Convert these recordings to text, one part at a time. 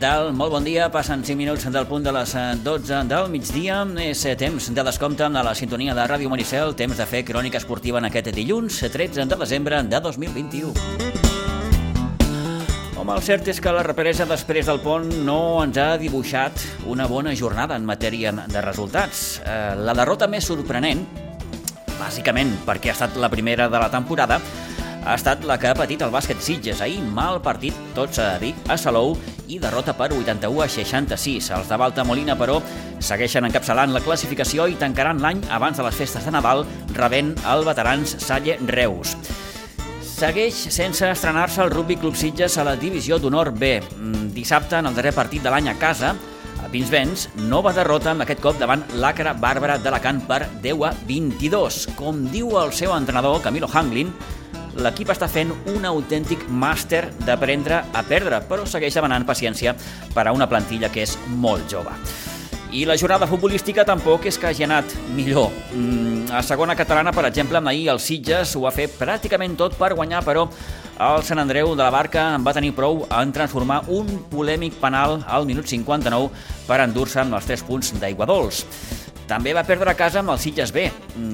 Tal? Molt bon dia. Passen 5 minuts del punt de les 12 eh, del migdia. És eh, temps de descompte a la sintonia de Ràdio Maricel, temps de fer crònica esportiva en aquest dilluns, 13 de desembre de 2021. Home, el cert és que la represa després del pont no ens ha dibuixat una bona jornada en matèria de resultats. Eh, la derrota més sorprenent, bàsicament perquè ha estat la primera de la temporada, ha estat la que ha patit el bàsquet Sitges. Ahir, mal partit, tot s'ha de dir, a Salou i derrota per 81 a 66. Els de Balta Molina, però, segueixen encapçalant la classificació i tancaran l'any abans de les festes de Nadal, rebent el veterans Salle Reus. Segueix sense estrenar-se el Rugby Club Sitges a la divisió d'honor B. Mm, dissabte, en el darrer partit de l'any a casa, a Pinsbens, nova derrota amb aquest cop davant l'Acra Bàrbara d'Alacant per 10 a 22. Com diu el seu entrenador, Camilo Hanglin, l'equip està fent un autèntic màster d'aprendre a perdre, però segueix demanant paciència per a una plantilla que és molt jove. I la jornada futbolística tampoc és que hagi anat millor. Mm, a segona catalana, per exemple, ahir el Sitges ho va fer pràcticament tot per guanyar, però el Sant Andreu de la Barca en va tenir prou en transformar un polèmic penal al minut 59 per endur-se amb els 3 punts d'aigua dolç. També va perdre a casa amb el Sitges B.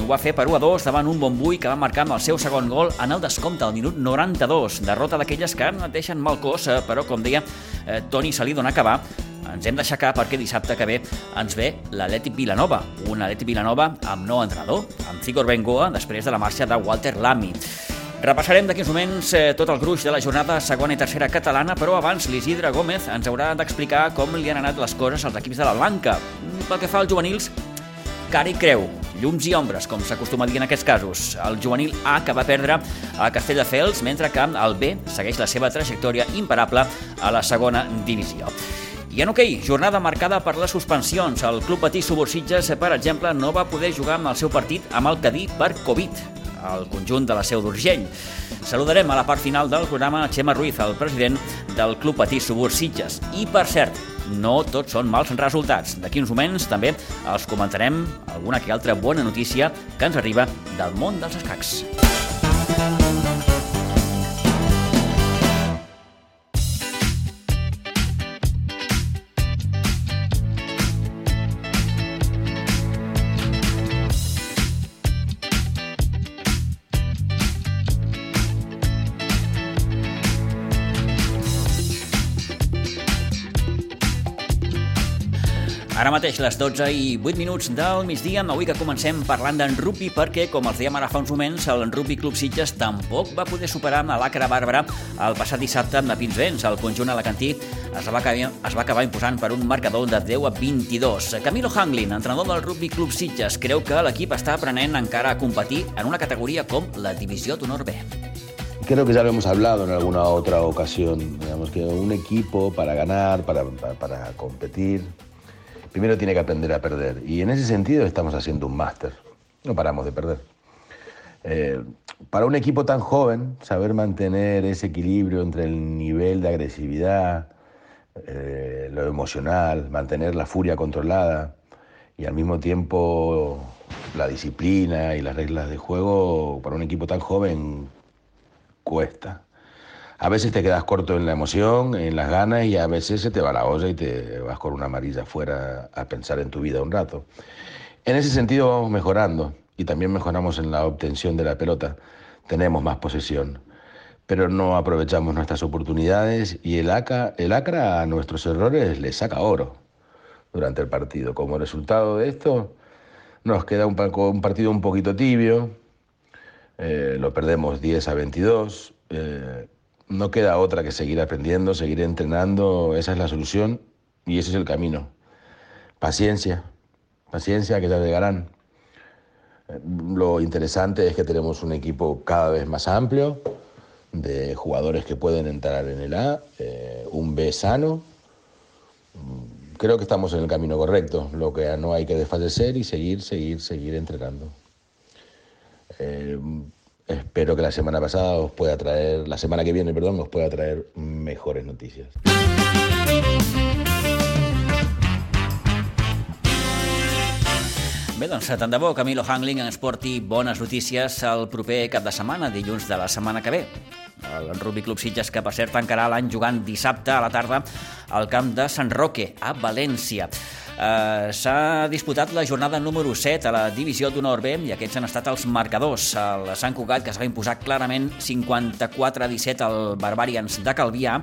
Ho va fer per 1 a 2 davant un Bombui que va marcar amb el seu segon gol en el descompte al minut 92. Derrota d'aquelles que et deixen mal cos, eh, però com deia eh, Toni Salí d'on acabar, ens hem d'aixecar perquè dissabte que ve ens ve l'Atlètic Vilanova, un Atlètic Vilanova amb nou entrenador, amb Cigor Bengoa, després de la marxa de Walter Lamy. Repassarem d'aquí uns moments eh, tot el gruix de la jornada segona i tercera catalana, però abans l'Isidre Gómez ens haurà d'explicar com li han anat les coses als equips de la Blanca. Pel que fa als juvenils, cara i creu, llums i ombres, com s'acostuma a dir en aquests casos. El juvenil A que va perdre a Castelldefels, mentre que el B segueix la seva trajectòria imparable a la segona divisió. I en hoquei, okay, jornada marcada per les suspensions. El Club Patí Subursitges, per exemple, no va poder jugar amb el seu partit amb el Cadí per Covid, al conjunt de la Seu d'Urgell. Saludarem a la part final del programa Xema Ruiz, el president del Club Patí Subursitges. I, per cert, no tots són mals resultats. D'aquí uns moments també els comentarem alguna que altra bona notícia que ens arriba del món dels escacs. Ara mateix les 12 i 8 minuts del migdia, avui que comencem parlant d'en rugby perquè, com els dèiem ara fa uns moments, el Rugby Club Sitges tampoc va poder superar amb l'Acra Bàrbara el passat dissabte amb la Pinsbens. El conjunt alacantí es va, acabar, es va acabar imposant per un marcador de 10 a 22. Camilo Hanglin, entrenador del Rugby Club Sitges, creu que l'equip està aprenent encara a competir en una categoria com la Divisió d'Honor B. Creo que ya lo hemos hablado en alguna otra ocasión, digamos que un equipo para ganar, para, para, para competir, primero tiene que aprender a perder. Y en ese sentido estamos haciendo un máster. No paramos de perder. Eh, para un equipo tan joven, saber mantener ese equilibrio entre el nivel de agresividad, eh, lo emocional, mantener la furia controlada y al mismo tiempo la disciplina y las reglas de juego, para un equipo tan joven cuesta. A veces te quedas corto en la emoción, en las ganas y a veces se te va la olla y te vas con una amarilla afuera a pensar en tu vida un rato. En ese sentido vamos mejorando y también mejoramos en la obtención de la pelota. Tenemos más posesión, pero no aprovechamos nuestras oportunidades y el, ACA, el ACRA a nuestros errores le saca oro durante el partido. Como resultado de esto, nos queda un, partido un poquito tibio, eh, lo perdemos 10 a 22. Eh, no queda otra que seguir aprendiendo, seguir entrenando, esa es la solución y ese es el camino. Paciencia, paciencia que ya llegarán. Lo interesante es que tenemos un equipo cada vez más amplio, de jugadores que pueden entrar en el A, eh, un B sano. Creo que estamos en el camino correcto, lo que no hay que desfallecer y seguir, seguir, seguir entrenando. Eh, Espero que la semana pasada os pueda traer, la semana que viene, perdón, os pueda traer mejores noticias. Bé, doncs tant de bo Camilo Hangling ens porti bones notícies el proper cap de setmana, dilluns de la setmana que ve. El Rugby Club Sitges, que per cert tancarà l'any jugant dissabte a la tarda al camp de Sant Roque, a València. Uh, S'ha disputat la jornada número 7 a la divisió d'honor B i aquests han estat els marcadors. El Sant Cugat, que es va imposar clarament 54 a 17 al Barbarians de Calvià.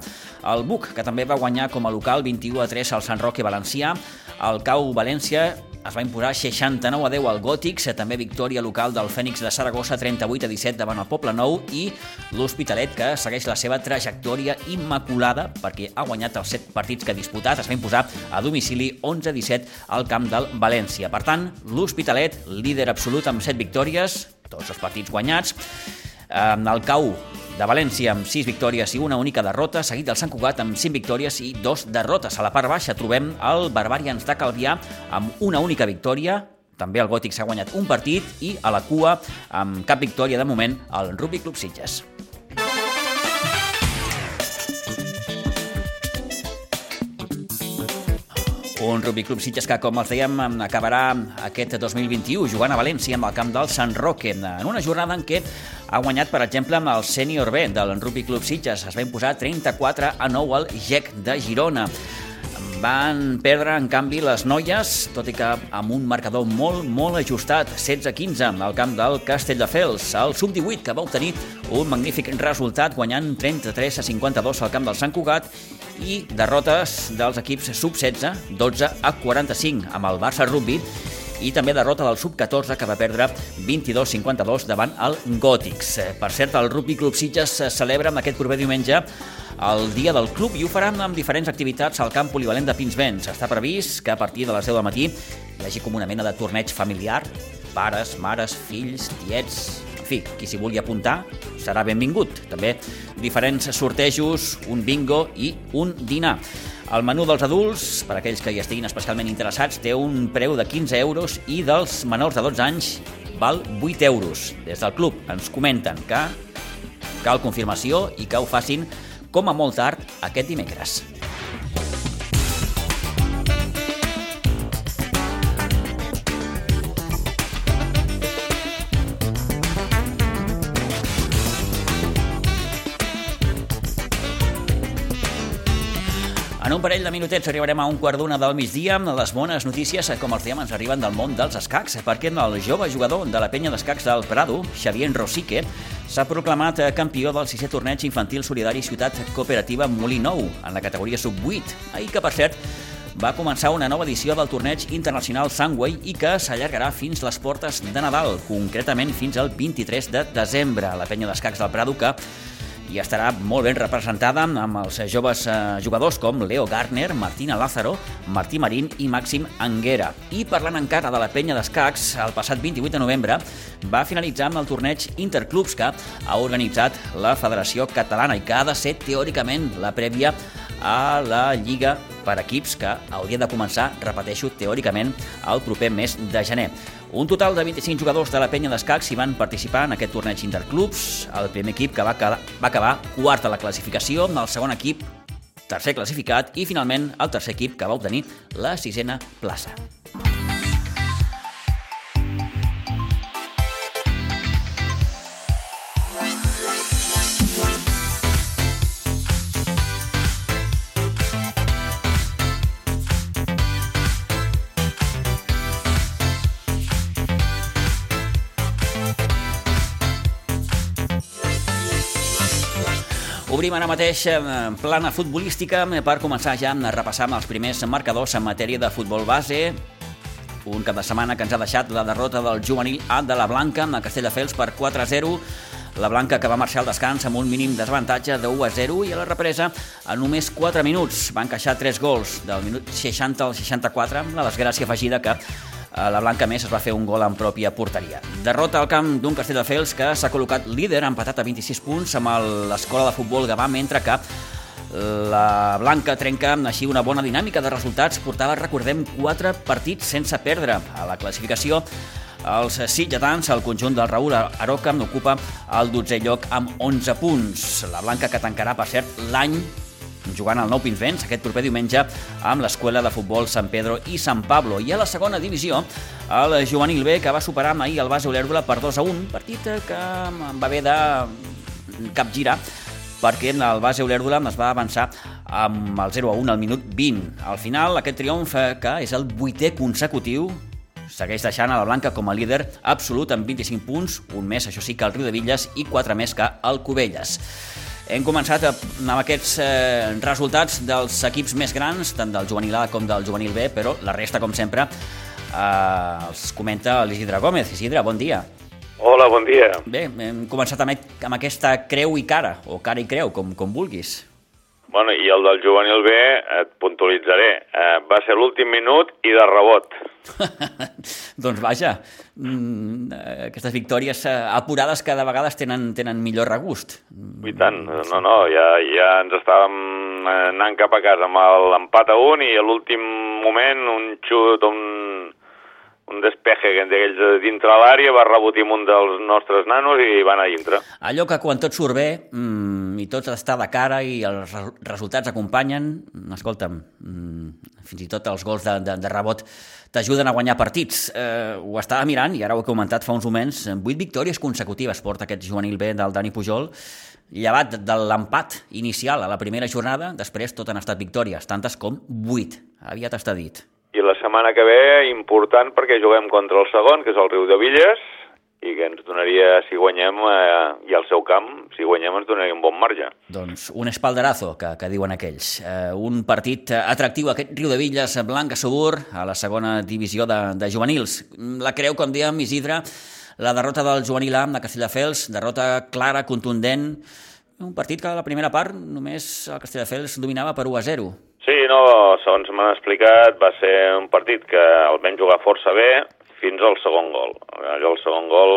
El Buc, que també va guanyar com a local 21 a 3 al Sant Roque Valencià. El Cau València es va imposar 69 a 10 al Gòtics, també victòria local del Fènix de Saragossa 38 a 17 davant el Poble Nou i l'Hospitalet que segueix la seva trajectòria immaculada perquè ha guanyat els 7 partits que ha disputat, es va imposar a domicili 11 a 17 al camp del València. Per tant, l'Hospitalet, líder absolut amb 7 victòries, tots els partits guanyats, el Cau de València amb 6 victòries i una única derrota, seguit del Sant Cugat amb 5 victòries i 2 derrotes. A la part baixa trobem el Barbarians de Calvià amb una única victòria, també el Gòtic s'ha guanyat un partit i a la cua, amb cap victòria de moment, el Rugby Club Sitges. Un Rugby Club Sitges que, com els dèiem, acabarà aquest 2021 jugant a València amb el camp del Sant Roque, en una jornada en què ha guanyat, per exemple, amb el sènior B del Rugby Club Sitges. Es va imposar 34 a 9 al GEC de Girona. Van perdre, en canvi, les noies, tot i que amb un marcador molt, molt ajustat, 16-15 al camp del Castelldefels. El sub-18, que va obtenir un magnífic resultat, guanyant 33 a 52 al camp del Sant Cugat, i derrotes dels equips sub-16, 12 a 45 amb el Barça Rugby i també derrota del sub-14 que va perdre 22-52 davant el Gòtics. Per cert, el Rugby Club Sitges celebra amb aquest proper diumenge el dia del club i ho faran amb diferents activitats al camp polivalent de Pinsbens. Està previst que a partir de les 10 del matí hi hagi com una mena de torneig familiar, pares, mares, fills, tiets, en fi, qui s'hi vulgui apuntar serà benvingut. També diferents sortejos, un bingo i un dinar. El menú dels adults, per aquells que hi estiguin especialment interessats, té un preu de 15 euros i dels menors de 12 anys val 8 euros. Des del club ens comenten que cal confirmació i que ho facin com a molt tard aquest dimecres. Un parell de minutets arribarem a un quart d'una del migdia. Les bones notícies, com els diem, ens arriben del món dels escacs, perquè el jove jugador de la penya d'escacs del Prado, Xavier Rosique, s'ha proclamat campió del sisè torneig infantil solidari Ciutat Cooperativa Molinou, en la categoria sub-8. Ahir que, per cert, va començar una nova edició del torneig internacional Sunway i que s'allargarà fins les portes de Nadal, concretament fins al 23 de desembre. La penya d'escacs del Prado que i estarà molt ben representada amb els joves eh, jugadors com Leo Garner, Martina Lázaro, Martí Marín i Màxim Anguera. I parlant encara de la penya d'escacs, el passat 28 de novembre va finalitzar amb el torneig Interclubs que ha organitzat la Federació Catalana i que ha de ser teòricament la prèvia a la Lliga per equips que hauria de començar, repeteixo, teòricament, el proper mes de gener. Un total de 25 jugadors de la penya d'escacs hi van participar en aquest torneig interclubs. El primer equip que va, quedar, va acabar quart a la classificació, el segon equip tercer classificat i finalment el tercer equip que va obtenir la sisena plaça. Obrim ara mateix plana futbolística per començar ja a repassar amb els primers marcadors en matèria de futbol base. Un cap de setmana que ens ha deixat la derrota del juvenil A de la Blanca el Castelldefels per 4-0. La Blanca que va marxar al descans amb un mínim desavantatge de 1 a 0 i a la represa en només 4 minuts van encaixar 3 gols del minut 60 al 64 amb la desgràcia afegida que la Blanca més es va fer un gol en pròpia porteria. Derrota al camp d'un Castelldefels que s'ha col·locat líder, empatat a 26 punts amb l'escola de futbol Gavà, mentre que la Blanca trenca així una bona dinàmica de resultats. Portava, recordem, 4 partits sense perdre a la classificació. Els sitjatans, el conjunt del Raúl Aroca, ocupa el 12è lloc amb 11 punts. La Blanca que tancarà, per cert, l'any jugant al Nou Pinsbens aquest proper diumenge amb l'escola de futbol Sant Pedro i Sant Pablo. I a la segona divisió, el juvenil B, que va superar ahir el base Olèrdola per 2 a 1, partit que va haver de capgirar perquè el base Olèrdula es va avançar amb el 0 a 1 al minut 20. Al final, aquest triomf, que és el vuitè consecutiu, segueix deixant a la Blanca com a líder absolut amb 25 punts, un més, això sí, que el Riu de Villes i quatre més que el Cubelles. Hem començat amb aquests eh, resultats dels equips més grans, tant del juvenil A com del juvenil B, però la resta, com sempre, eh, els comenta l'Isidre Gómez. Isidre, bon dia. Hola, bon dia. Bé, hem començat amb, amb aquesta creu i cara, o cara i creu, com, com vulguis. Bueno, i el del juvenil B, et puntualitzaré, eh, va ser l'últim minut i de rebot. doncs vaja, mm, aquestes victòries eh, apurades cada vegada tenen, tenen millor regust. I tant, no, no, ja, ja ens estàvem anant cap a casa amb l'empat a un i a l'últim moment un xut, un, un despeje d'aquells dintre l'àrea, va rebotir un dels nostres nanos i van a dintre. Allò que quan tot surt bé, mmm, i tot està de cara i els resultats acompanyen, escolta'm, mm, fins i tot els gols de, de, de rebot t'ajuden a guanyar partits. Eh, ho estava mirant, i ara ho he comentat fa uns moments, vuit victòries consecutives porta aquest juvenil B del Dani Pujol, llevat de l'empat inicial a la primera jornada, després tot han estat victòries, tantes com vuit. Aviat està dit. I la setmana que ve, important perquè juguem contra el segon, que és el Riu de Villes, i que ens donaria, si guanyem, eh, i al seu camp, si guanyem ens donaria un bon marge. Doncs un espalderazo, que, que diuen aquells. Eh, un partit atractiu, aquest Riu de Villes, Blanca Subur, a la segona divisió de, de juvenils. La creu, com dèiem, Isidre, la derrota del juvenil A de Castelldefels, derrota clara, contundent, un partit que a la primera part només el Castelldefels dominava per 1 a 0. Sí, no, segons m'han explicat, va ser un partit que el vam jugar força bé, fins al segon gol. Allò, el segon gol,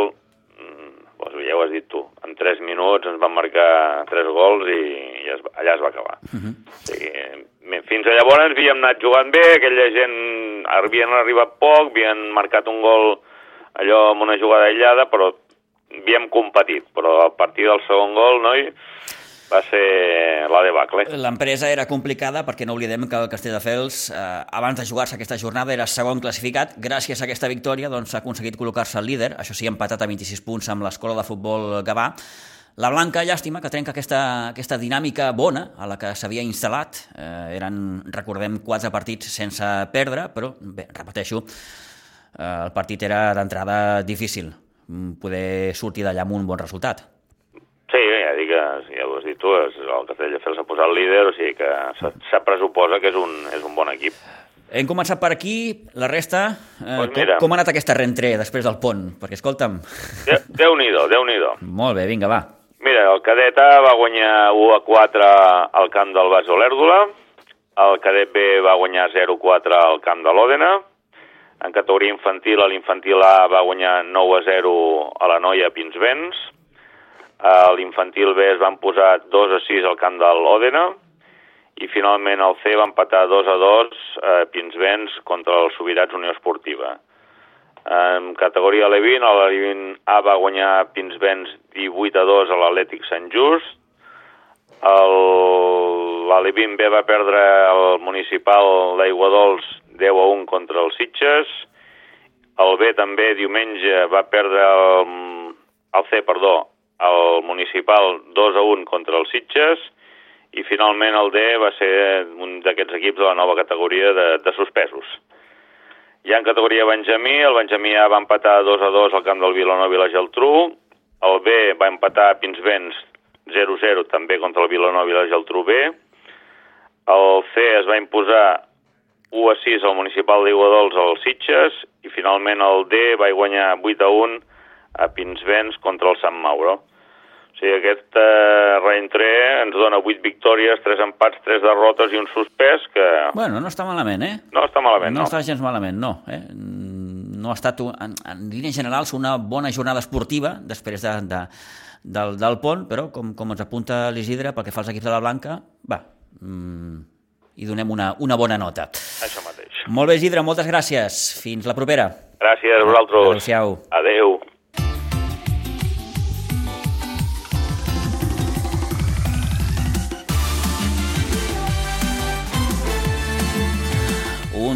doncs ja ho has dit tu, en 3 minuts ens van marcar 3 gols i, i es, allà es va acabar. Uh -huh. o sigui, fins a llavors havíem anat jugant bé, aquella gent havien arribat poc, havien marcat un gol allò amb una jugada aïllada, però havíem competit, però a partir del segon gol, noi, va ser la debacle. L'empresa era complicada perquè no oblidem que el Castelldefels, eh, abans de jugar-se aquesta jornada, era segon classificat. Gràcies a aquesta victòria doncs, ha aconseguit col·locar-se al líder, això sí, empatat a 26 punts amb l'escola de futbol Gavà. La Blanca, llàstima, que trenca aquesta, aquesta dinàmica bona a la que s'havia instal·lat. Eh, eren, recordem, quatre partits sense perdre, però, bé, repeteixo, eh, el partit era d'entrada difícil poder sortir d'allà amb un bon resultat. Sí, ja dic que, dit tu, el Castelldefels s'ha posat líder, o sigui que se presuposa que és un, és un bon equip. Hem començat per aquí, la resta... Eh, pues com, com ha anat aquesta rentré després del pont? Perquè, escolta'm... Déu-n'hi-do, déu nhi déu Molt bé, vinga, va. Mira, el cadet A va guanyar 1 a 4 al camp del Bas Olèrdula, el cadet B va guanyar 0 a 4 al camp de l'Òdena, en categoria infantil, l'infantil A va guanyar 9 a 0 a la Noia Pinsbens, a l'infantil B es van posar 2 a 6 al camp de l'Òdena i finalment el C va empatar 2 a 2 a Pinsbens contra el Sobirats Unió Esportiva. En categoria Levin, el Levin A va guanyar Pinsbens 18 a 2 a l'Atlètic Sant Just, l'Alevin B va perdre el municipal d'Aigua Dols 10 a 1 contra els Sitges, el B també diumenge va perdre el, el C, perdó, el municipal 2 a 1 contra els Sitges i finalment el D va ser un d'aquests equips de la nova categoria de, de suspesos. Ja en categoria Benjamí, el Benjamí A va empatar 2 a 2 al camp del Vilanova i la Geltrú, el B va empatar a Pinsbens 0-0 també contra el Vilanova i la Geltrú B, el C es va imposar 1 a 6 al municipal d'Iguadols als Sitges i finalment el D va guanyar 8 a 1 a Pinsbens contra el Sant Mauro. O sigui, aquest eh, reentré ens dona 8 victòries, 3 empats, 3 derrotes i un suspès que... Bueno, no està malament, eh? No està malament, no. No està gens malament, no. Eh? No ha estat, en, en línies generals, una bona jornada esportiva després de, de, del, del pont, però, com, com ens apunta l'Isidre, pel que fa als equips de la Blanca, va, mm, hi donem una, una bona nota. Això mateix. Molt bé, Isidre, moltes gràcies. Fins la propera. Gràcies a vosaltres. Adéu-siau. Adéu.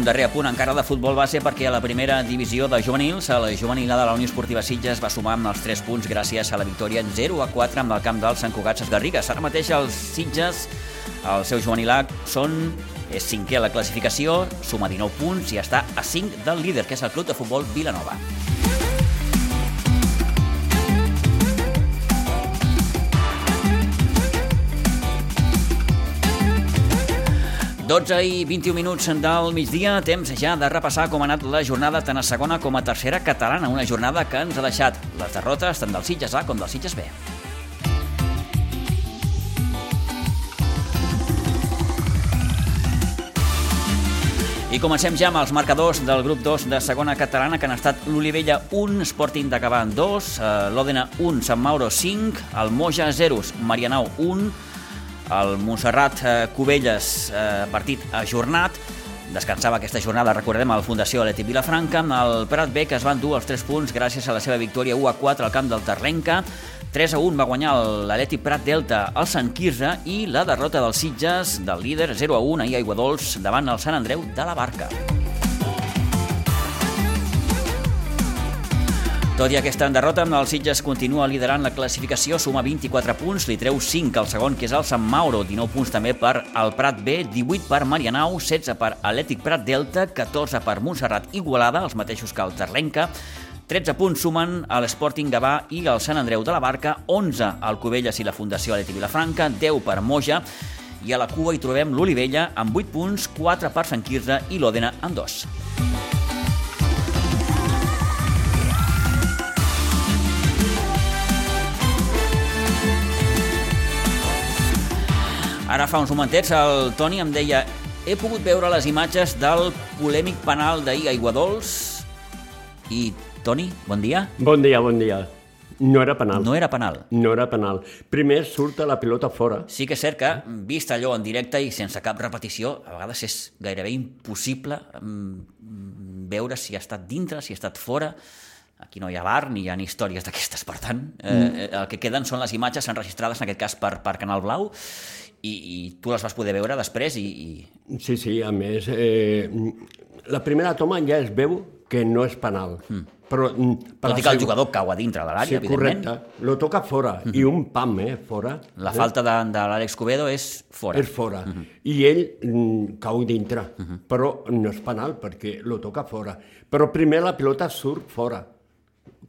Un darrer apunt encara de futbol base perquè a la primera divisió de juvenils, a la juvenilada de la Unió Esportiva Sitges va sumar amb els 3 punts gràcies a la victòria en 0 a 4 amb el camp del Sant Cugat Garrigues. Ara mateix els Sitges, el seu juvenilà, són és cinquè a la classificació, suma 19 punts i està a 5 del líder, que és el club de futbol Vilanova. 12 i 21 minuts del migdia, temps ja de repassar com ha anat la jornada tant a segona com a tercera catalana, una jornada que ens ha deixat les derrotes tant del Sitges A com del Sitges B. I comencem ja amb els marcadors del grup 2 de segona catalana que han estat l'Olivella 1, Sporting de Caban 2, l'Òdena 1, Sant Mauro 5, el Moja 0, Marianau 1, el Montserrat eh, Cubelles, eh, partit ajornat, descansava aquesta jornada, recordem, a la Fundació Aleti Vilafranca, el Prat B, que es van dur els 3 punts gràcies a la seva victòria 1 a 4 al camp del Terlenca, 3 a 1 va guanyar l'Atleti Prat Delta al Sant Quirze i la derrota dels Sitges del líder 0 a 1 ahir a Aiguadols davant el Sant Andreu de la Barca. Tot i aquesta derrota, el Sitges continua liderant la classificació, suma 24 punts, li treu 5 al segon, que és el Sant Mauro, 19 punts també per al Prat B, 18 per Marianau, 16 per Atlètic Prat Delta, 14 per Montserrat Igualada, els mateixos que el Terlenca, 13 punts sumen a l'Sporting Gavà i el Sant Andreu de la Barca, 11 al Cubelles i la Fundació Aleti Vilafranca, 10 per Moja, i a la cua hi trobem l'Olivella amb 8 punts, 4 per Sant Quirze i l'Òdena amb 2. Ara fa uns momentets el Toni em deia he pogut veure les imatges del polèmic penal d'ahir a Iguadols i Toni, bon dia. Bon dia, bon dia. No era penal. No era penal. No era penal. Primer surt la pilota fora. Sí que és cert que, vist allò en directe i sense cap repetició, a vegades és gairebé impossible mm, veure si ha estat dintre, si ha estat fora. Aquí no hi ha bar ni hi ha ni històries d'aquestes. Per tant, eh, mm. el que queden són les imatges enregistrades, en aquest cas per, per Canal Blau, i, i tu les vas poder veure després i... i... Sí, sí, a més, eh, la primera toma ja es veu que no és penal. Mm. Però, per Tot i que el jugador cau a dintre de l'àrea, sí, evidentment. correcte. Lo toca fora, mm -hmm. i un pam, eh, fora. La eh? falta de, de l'Àlex Covedo és fora. És fora. Mm -hmm. I ell mm, cau dintre, mm -hmm. però no és penal, perquè lo toca fora. Però primer la pilota surt fora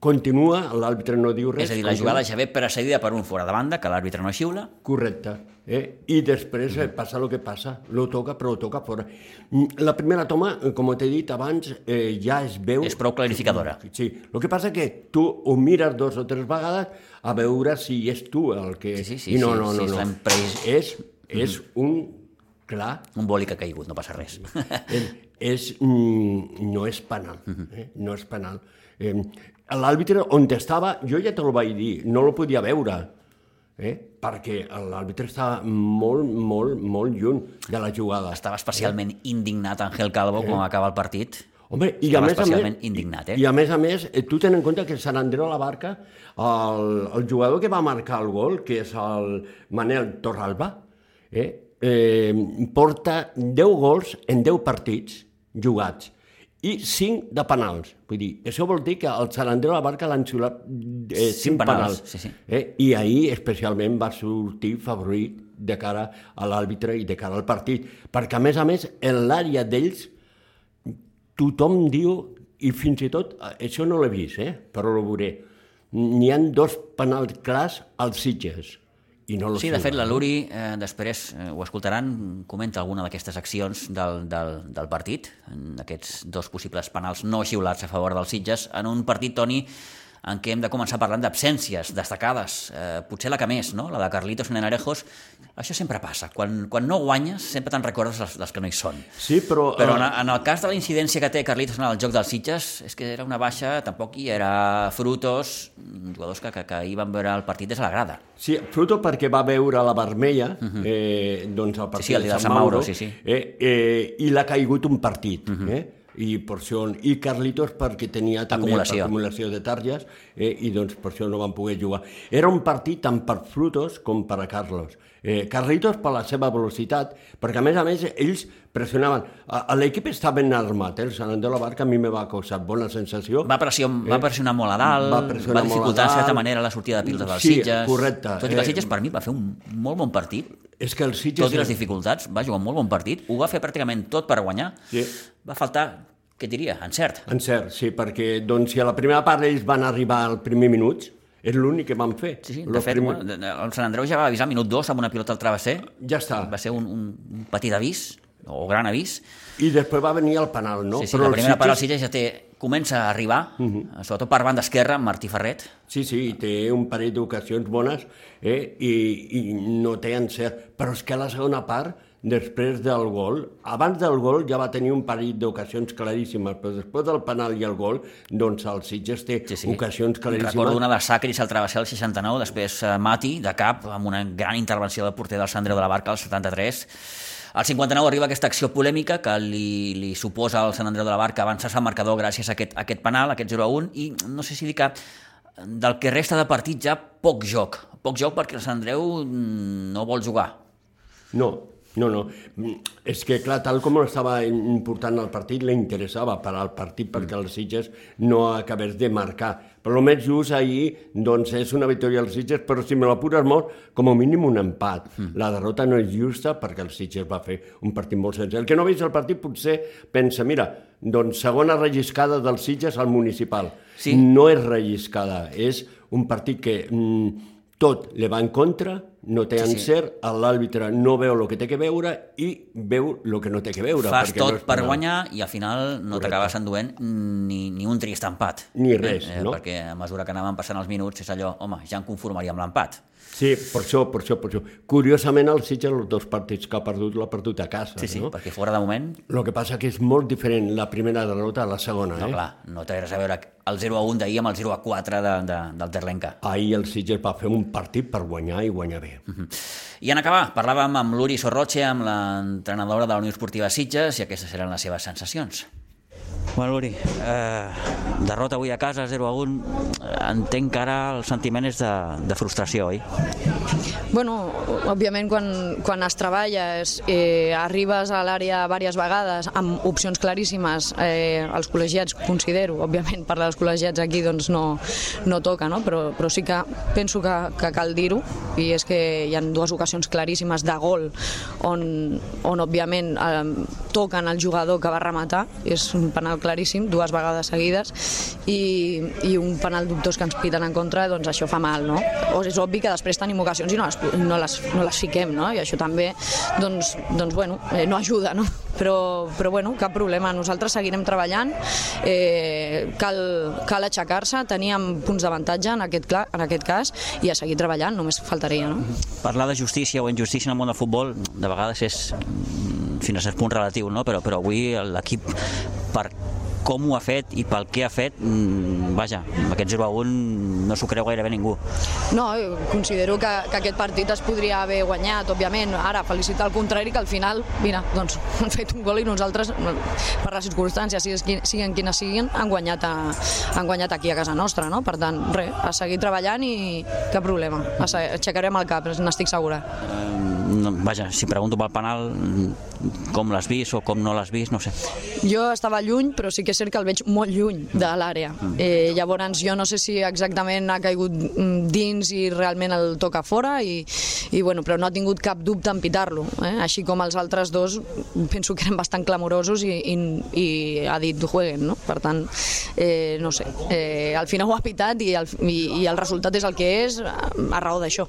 continua, l'àrbitre no diu res. És a dir, la jugada ja ve precedida per un fora de banda, que l'àrbitre no xiula. Correcte. Eh? I després eh, passa el que passa, lo toca, però lo toca fora. Mm, la primera toma, eh, com t'he dit abans, eh, ja es veu... És prou clarificadora. Sí, el que passa que tu ho mires dos o tres vegades a veure si és tu el que... Sí, sí, sí. I no, no, no, sí, no. no. És, és un clar... Un boli que ha caigut, no passa res. és, és, mm, no és penal, eh? no és penal. Eh, l'àrbitre on estava, jo ja te lo vaig dir, no lo podia veure, eh? perquè l'àrbitre estava molt, molt, molt lluny de la jugada. Estava especialment eh? indignat Ángel Calvo eh? quan acaba el partit. Home, i a més a més, indignat, eh? I a més a més, eh, tu ten en compte que Sant Andreu a la Barca, el, el jugador que va marcar el gol, que és el Manel Torralba, eh, eh, porta 10 gols en 10 partits jugats i 5 de penals. Vull dir, això vol dir que el Sant Andreu la Barca l'han xiulat eh, 5 penals. penals. Sí, sí. Eh? I ahir especialment va sortir favorit de cara a l'àrbitre i de cara al partit. Perquè, a més a més, en l'àrea d'ells tothom diu, i fins i tot, eh, això no l'he vist, eh? però ho veuré, n'hi han dos penals clars als Sitges i no sí, de fet, la Luri, eh, després eh, ho escoltaran, comenta alguna d'aquestes accions del, del, del partit, en aquests dos possibles penals no xiulats a favor dels Sitges, en un partit, Toni, en què hem de començar parlant d'absències destacades, eh, potser la que més, no? la de Carlitos Nenarejos, això sempre passa, quan, quan no guanyes sempre te'n recordes dels, dels que no hi són. Sí, però... Però en, en el cas de la incidència que té Carlitos en el joc dels Sitges, és que era una baixa, tampoc hi era Frutos, jugadors que, que, que hi van veure el partit des de la grada. Sí, Fruto perquè va veure la vermella, uh -huh. eh, doncs el partit sí, sí, el de Sant Mauro, Mauro sí, sí. Eh, eh, i l'ha caigut un partit, uh -huh. eh? i per això, i Carlitos perquè tenia també Acumulació. acumulació de targes eh, i doncs per això no van poder jugar. Era un partit tant per Frutos com per a Carlos. Eh, Carlitos per la seva velocitat, perquè a més a més ells pressionaven. L'equip estava ben armat, eh? el Sant Andreu de la Barca a mi me va causar bona sensació. Va, pressió, va pressionar molt a dalt, Va va, dificultar en certa manera la sortida de pildes dels Sí, Sitges. correcte. Tot i que Eh, Sitges per mi va fer un molt bon partit, És que el Sitges... tot i les dificultats, va jugar un molt bon partit, ho va fer pràcticament tot per guanyar. Sí. Va faltar, què diria, encert. Encert, sí, perquè doncs, si a la primera part ells van arribar al primer minut, és l'únic que van fer. Sí, sí, de fet, primer- el Sant Andreu ja va avisar minut 2 amb una pilota al travesser, Ja està. va ser un, un, petit avís, o gran avís, I després va venir el penal, no? sí, sí, la el primera part el Sitges- Sitges ja té, comença a arribar, uh Mhm. -huh. sobretot per banda esquerra, amb Martí Ferret, Sí, sí, té un parell d'ocasions bones eh? I, i no té encert. Però és que a la segona part, després del gol, abans del gol ja va tenir un parell d'ocasions claríssimes, però després del penal i el gol, doncs el Sitges té Sí, sí. ocasions claríssimes. Recordo una de Sacris al travesser al 69, després eh, Mati, de cap, amb una gran intervenció del porter del Sant Andreu de la Barca al 73. Al 59 arriba aquesta acció polèmica que li, li suposa al Sant Andreu de la Barca avançar-se al marcador gràcies a aquest, a aquest penal, a aquest 0 a 1, i no sé si dir que del que resta de partit ja poc joc. Poc joc perquè el Sant Andreu mm, no vol jugar. No, no, no. Mm, És que, clar, tal com estava important el partit, li interessava parar el partit perquè els Sitges no acabés de marcar. Però el més just ahir, doncs, és una victòria dels Sitges, però si me l'apures molt, com a mínim un empat. La derrota no és justa perquè el Sitges va fer un partit molt senzill. El que no vist el partit potser pensa, mira, doncs segona relliscada dels Sitges al municipal. Sí. No és relliscada, és un partit que mm, tot li va en contra, no té Sí, sí. encert, l'àrbitre no veu el que té que veure i veu el que no té que veure. Fas no tot és per guanyar i al final no t'acabes enduent ni, ni un trist empat. Ni res, no? Perquè a mesura que anaven passant els minuts és allò, home, ja em conformaria amb l'empat. Sí, per això, per això, per això. Curiosament, el Sitges, els dos partits que ha perdut, l'ha perdut a casa. Sí, sí, no? perquè fora de moment, El que passa que és molt diferent la primera derrota a la segona. no, eh? clar, no té res a veure el 0 a 1 d'ahir amb el 0 a 4 de, de, del Terlenca. Ahir el Sitges va fer un partit per guanyar i guanyar bé. I en acabar, parlàvem amb l'Uri Sorroche, amb l'entrenadora de la Unió Esportiva Sitges, i aquestes eren les seves sensacions. Bueno, Uri, eh, derrota avui a casa, 0 a 1. Entenc que ara el sentiment és de, de frustració, oi? Bueno, òbviament quan, quan es treballa eh, arribes a l'àrea diverses vegades amb opcions claríssimes eh, els col·legiats, considero, òbviament parlar dels col·legiats aquí doncs no, no toca, no? Però, però sí que penso que, que cal dir-ho i és que hi ha dues ocasions claríssimes de gol on, on òbviament eh, toquen el jugador que va rematar, és un penal claríssim, dues vegades seguides i, i un penal dubtós que ens piten en contra, doncs això fa mal, no? O és obvi que després tenim ocasions i no les, no les, no les fiquem, no? I això també, doncs, doncs bueno, eh, no ajuda, no? Però, però bueno, cap problema, nosaltres seguirem treballant, eh, cal, cal aixecar-se, teníem punts d'avantatge en, aquest, en aquest cas i a seguir treballant, només faltaria, no? Parlar de justícia o injustícia en el món del futbol de vegades és fins a cert punt relatiu, no? però, però avui l'equip per com ho ha fet i pel què ha fet, mm, vaja, amb aquest 0 a 1 no s'ho creu gairebé ningú. No, considero que, que aquest partit es podria haver guanyat, òbviament. Ara, felicitar al contrari, que al final, mira, doncs, han fet un gol i nosaltres, per les circumstàncies, siguin, siguin quines siguin, han guanyat, a, han guanyat aquí a casa nostra, no? Per tant, res, a seguir treballant i cap problema. Aixecarem el cap, n'estic segura. No, vaja, si pregunto pel penal, com l'has vist o com no l'has vist, no sé. Jo estava lluny, però sí que és cert que el veig molt lluny de l'àrea. Eh, llavors, jo no sé si exactament ha caigut mm, dins i realment el toca fora, i, i bueno, però no ha tingut cap dubte en pitar-lo. Eh? Així com els altres dos, penso que eren bastant clamorosos i, i, i ha dit jueguen, no? Per tant, eh, no sé, eh, al final ho ha pitat i el, i, i el resultat és el que és a raó d'això.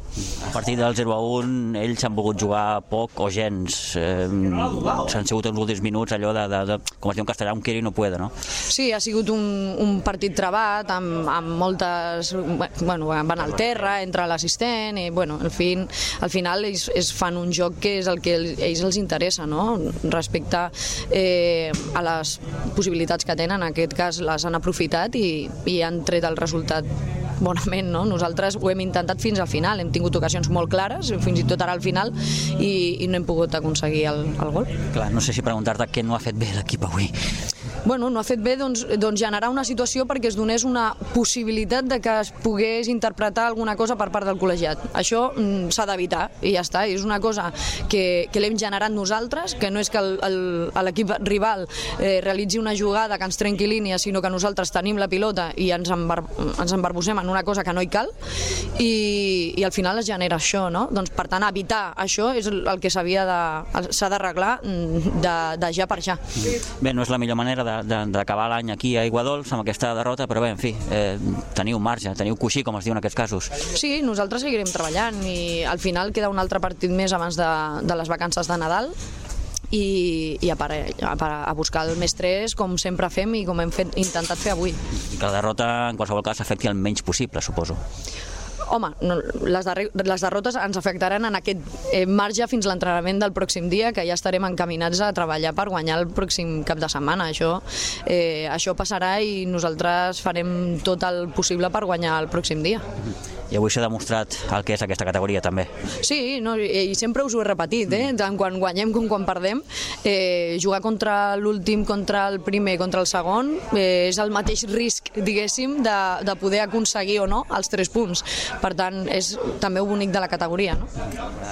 A partir del 0 a 1, ells han volgut jugar poc o gens. Eh, S'han sigut els últims minuts allò de, de, de, com es diu en castellà, un quiere i no puede, no? Sí, ha sigut un, un partit trebat amb, amb moltes... Bueno, van al terra, entra l'assistent i, bueno, al, fin, al final ells, ells fan un joc que és el que ells els interessa, no? Respecte eh, a les possibilitats que tenen, en aquest cas les han aprofitat i, i han tret el resultat bonament, no? Nosaltres ho hem intentat fins al final, hem tingut ocasions molt clares, fins i tot ara al final, i, i no hem pogut aconseguir el, el gol. Clar, no sé si preguntar-te què no ha fet bé l'equip avui. Bueno, no ha fet bé doncs, doncs generar una situació perquè es donés una possibilitat de que es pogués interpretar alguna cosa per part del col·legiat. Això mm, s'ha d'evitar i ja està. És una cosa que, que l'hem generat nosaltres, que no és que l'equip rival eh, realitzi una jugada que ens trenqui línia, sinó que nosaltres tenim la pilota i ens, embar ens embarbussem en una cosa que no hi cal i, i al final es genera això, no? Doncs per tant, evitar això és el que s'havia de s'ha d'arreglar mm, de, de ja per ja. Bé, no és la millor manera d'acabar l'any aquí a Iguadols amb aquesta derrota, però bé, en fi, eh, teniu marge, teniu coixí, com es diu en aquests casos. Sí, nosaltres seguirem treballant i al final queda un altre partit més abans de, de les vacances de Nadal i, i a, a, a buscar el més 3 com sempre fem i com hem fet, intentat fer avui. I que la derrota en qualsevol cas afecti el menys possible, suposo. Home, no, les, les derrotes ens afectaran en aquest eh, marge fins l'entrenament del pròxim dia, que ja estarem encaminats a treballar per guanyar el pròxim cap de setmana. Això, eh, això passarà i nosaltres farem tot el possible per guanyar el pròxim dia. I avui s'ha demostrat el que és aquesta categoria, també. Sí, no, i sempre us ho he repetit, eh? tant quan guanyem com quan perdem. Eh, jugar contra l'últim, contra el primer, contra el segon, eh, és el mateix risc, diguéssim, de, de poder aconseguir o no els tres punts. Per tant, és també bonic de la categoria. No?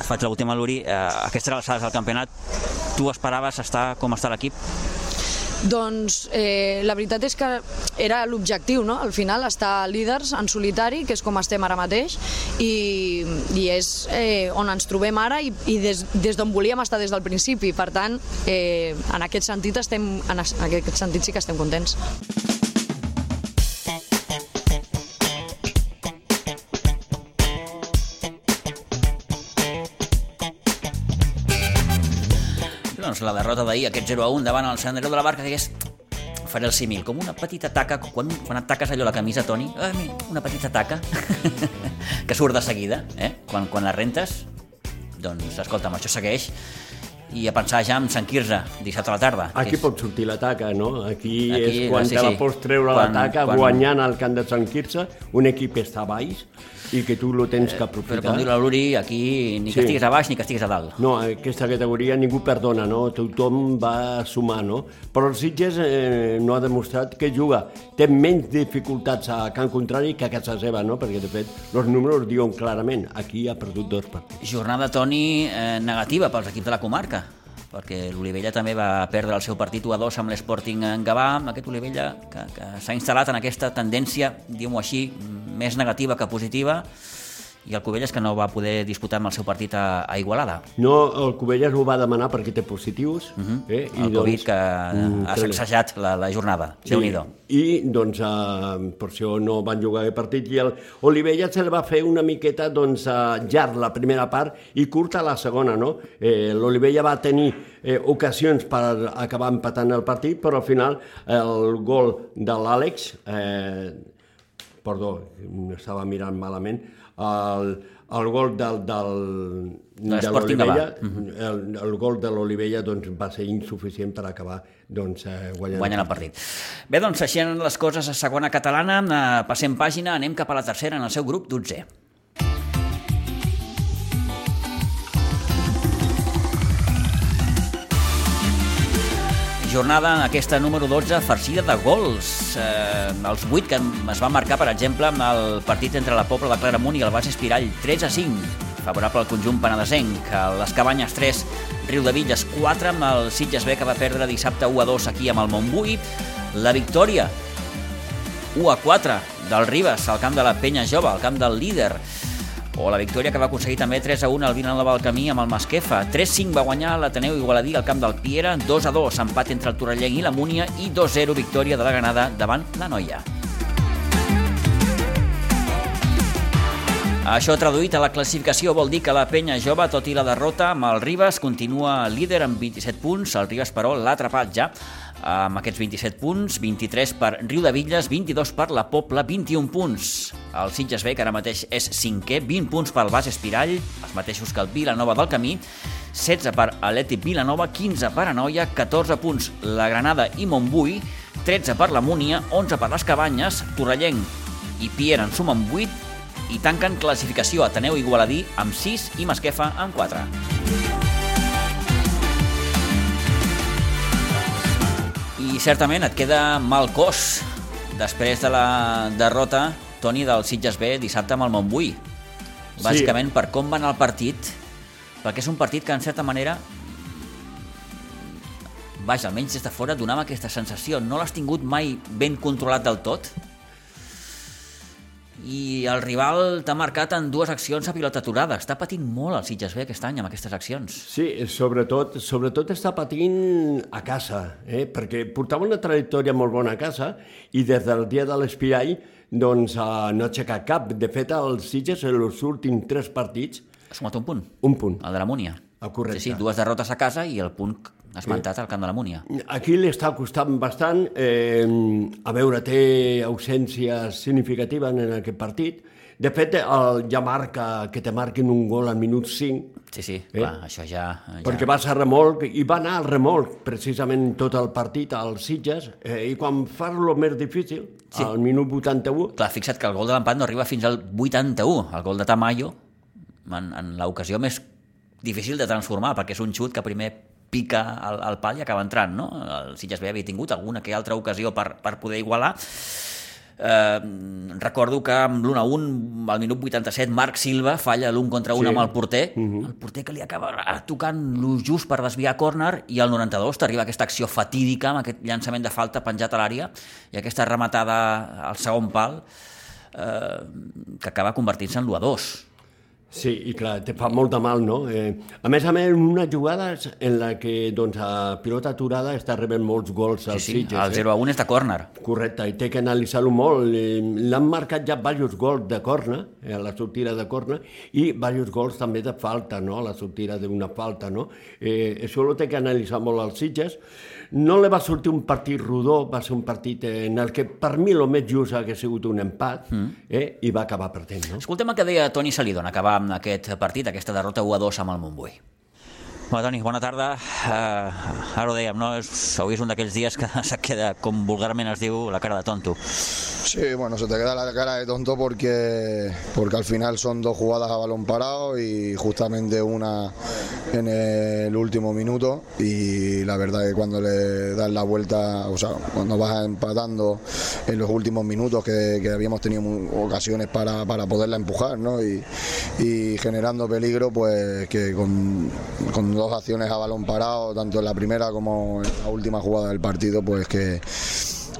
Faig l'última, Luri. Eh, aquestes alçades del campionat, tu esperaves estar com està l'equip? Doncs eh, la veritat és que era l'objectiu, no? Al final estar líders en solitari, que és com estem ara mateix, i, i és eh, on ens trobem ara i, i des, des d'on volíem estar des del principi. Per tant, eh, en aquest sentit estem, en aquest sentit sí que estem contents. Doncs, la derrota d'ahir, aquest 0 a 1 davant el Sant Andreu de la Barca, que és faré el símil, com una petita taca, quan, quan et taques allò la camisa, Toni, una petita taca, que surt de seguida, eh? quan, quan la rentes, doncs, escolta'm, això segueix, i a pensar ja en Sant Quirze, dissabte a la tarda. Aquí és... pot sortir la taca, no? Aquí, Aquí és quan sí, te la pots treure quan, la taca quan... guanyant al camp de Sant Quirze, un equip està baix, i que tu lo tens que aprofitar. Però com diu la Luri, aquí ni que sí. estiguis a baix ni que estiguis a dalt. No, aquesta categoria ningú perdona, no? Tothom va sumar, no? Però el Sitges eh, no ha demostrat que juga. Té menys dificultats a camp contrari que a casa seva, no? Perquè, de fet, els números diuen clarament aquí ha perdut dos partits. Jornada, Toni, eh, negativa pels equips de la comarca perquè l'Olivella també va perdre el seu partit 1 a 2 amb l'Sporting en Gavà, amb aquest Olivella que, que s'ha instal·lat en aquesta tendència, diguem-ho així, més negativa que positiva, i el Cubelles que no va poder disputar amb el seu partit a, a Igualada. No, el Cubelles ho va demanar perquè té positius. Uh mhm. -huh. eh? I el Covid doncs, que mm, ha sacsejat la, la jornada, sí. déu nhi I doncs uh, per això no van jugar aquest partit i el Olivella se li va fer una miqueta doncs, uh, llarg la primera part i curta la segona, no? Eh, L'Olivella va tenir eh, ocasions per acabar empatant el partit, però al final el gol de l'Àlex eh, perdó, estava mirant malament, el, el gol del, del, de l'Olivella, uh -huh. el, el gol de l'Olivella doncs, va ser insuficient per acabar doncs, eh, guanyant, guanyant el partit. Bé, doncs així les coses a segona catalana, eh, passem pàgina, anem cap a la tercera en el seu grup 12. Jornada aquesta número 12 farcida de gols. Eh, els 8 que es van marcar, per exemple, amb el partit entre la Pobla de Claramunt i el Bas Espirall, 3 a 5, favorable al conjunt penedesenc. Les Cabanyes 3, Riu de Villes 4, amb el Sitges B que va perdre dissabte 1 a 2 aquí amb el Montbui. La victòria 1 a 4 del Ribes al camp de la Penya Jove, al camp del líder o la victòria que va aconseguir també 3 a 1 al Vilanova del Camí amb el Masquefa. 3-5 va guanyar l'Ateneu Igualadí al camp del Piera, 2 a 2 empat entre el Torrellenc i la Múnia i 2-0 victòria de la Granada davant la Noia. Això traduït a la classificació vol dir que la penya jove, tot i la derrota amb el Ribes, continua líder amb 27 punts. El Ribes, però, l'ha atrapat ja amb aquests 27 punts, 23 per Riu de Villes, 22 per la Pobla, 21 punts. El Sitges B, que ara mateix és cinquè, 20 punts pel Bas Espirall, els mateixos que el Vilanova del Camí, 16 per Atlètic Vilanova, 15 per Anoia, 14 punts la Granada i Montbui, 13 per la Múnia, 11 per les Cabanyes, Torrellenc i Piera en sumen 8 i tanquen classificació Ateneu Igualadí amb 6 i Masquefa amb 4. Certament et queda mal cos després de la derrota, Toni, del Sitges B dissabte amb el Montbui. Bàsicament per com va anar el partit, perquè és un partit que en certa manera vaja, almenys des de fora donava aquesta sensació. No l'has tingut mai ben controlat del tot? I el rival t'ha marcat en dues accions a pilota aturada. Està patint molt el Sitges B aquest any amb aquestes accions. Sí, sobretot, sobretot està patint a casa, eh? perquè portava una trajectòria molt bona a casa i des del dia de l'Espiall doncs, uh, no ha aixecat cap. De fet, el Sitges en els últims tres partits... Ha sumat un punt. Un punt. El de la Múnia. Ah, correcte. Sí, sí, dues derrotes a casa i el punt esmentat al camp de la Múnia. Aquí li està costant bastant. Eh, a veure, té ausències significatives en aquest partit. De fet, el, ja marca que te marquin un gol al minut 5. Sí, sí, eh? clar, això ja, ja... Perquè va ser remolc, i va anar al remolc precisament tot el partit als Sitges, eh, i quan fa lo més difícil, sí. al minut 81... Clar, fixa't que el gol de l'empat no arriba fins al 81, el gol de Tamayo, en, en l'ocasió més difícil de transformar, perquè és un xut que primer pica al, al pal i acaba entrant, no? El Sitges B havia tingut alguna que altra ocasió per, per poder igualar, Eh, recordo que amb l'1-1 al minut 87 Marc Silva falla l'1 contra 1 sí. amb el porter uh -huh. el porter que li acaba tocant lo just per desviar córner i al 92 t'arriba aquesta acció fatídica amb aquest llançament de falta penjat a l'àrea i aquesta rematada al segon pal eh, que acaba convertint-se en l'1-2 Sí, i clar, te fa molt de mal, no? Eh, a més a més, una jugada en la que doncs, a pilota aturada està rebent molts gols als sí, sí, Sitges. el 0 a 1 és de córner. Correcte, i té que analitzar-ho molt. Eh, L'han marcat ja diversos gols de corna, eh, a la sortida de corna, i diversos gols també de falta, no? a la sortida d'una falta. No? Eh, això ho té que analitzar molt als Sitges. No li va sortir un partit rodó, va ser un partit en el que per mi el més just hagués sigut un empat, mm. eh, i va acabar perdent. No? Escoltem el que deia Toni Salidon, acabar amb aquest partit, aquesta derrota 1 a 2 amb el Montbui. Bueno, Toni, bona tarda. Uh, ara ho dèiem, no? És, avui és un d'aquells dies que se queda, com vulgarment es diu, la cara de tonto. Sí, bueno, se te queda la cara de tonto porque, porque al final son dos jugadas a balón parado y justamente una en el último minuto y la verdad que cuando le das la vuelta, o sea, cuando vas empatando en los últimos minutos que, que habíamos tenido ocasiones para, para poderla empujar ¿no? y, y generando peligro, pues que con, con dos acciones a balón parado, tanto en la primera como en la última jugada del partido, pues que,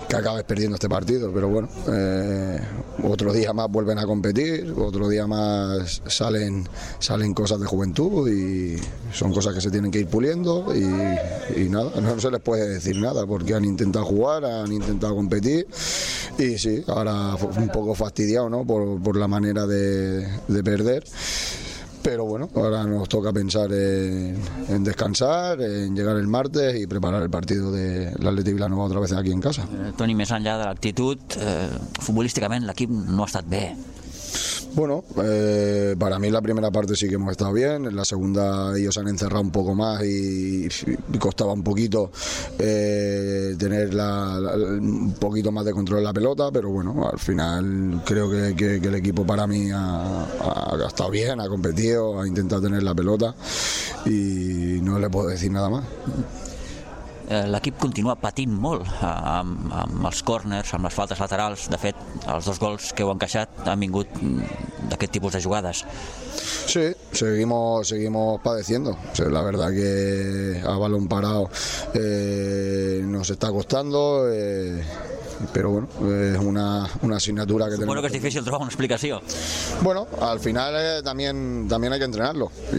que acabes perdiendo este partido. Pero bueno, eh, otro día más vuelven a competir, otro día más salen, salen cosas de juventud y son cosas que se tienen que ir puliendo y, nada, no se les puede decir nada porque han intentado jugar, han intentado competir y sí, ahora un poco fastidiado ¿no? por, por la manera de perder. Pero bueno, ahora nos toca pensar en, en, descansar, en llegar el martes y preparar el partido de l'Atleti Vilanova otra vez aquí en casa. Eh, Toni, més enllà de l'actitud, eh, futbolísticament l'equip no ha estat bé. Bueno, eh, para mí la primera parte sí que hemos estado bien, en la segunda ellos han encerrado un poco más y, costaba un poquito eh, tener la, un poquito más de control de la pelota, pero bueno, al final creo que el equipo para mí ha, ha, ha, estado bien, ha competido, ha intentado tener la pelota y no le puedo decir nada más. L'equip continua patint molt amb, amb els corners, amb les faltes laterals. De fet, els dos gols que heu encaixat han vingut d'aquest tipus de jugades. Sí, seguimos, seguimos padeciendo. O sea, la verdad que a balón parado eh, nos está costando. Eh, pero bueno, es una, una asignatura que Supongo tenemos. que es difícil trobar una explicación. Bueno, al final eh, también, también hay que entrenarlo y,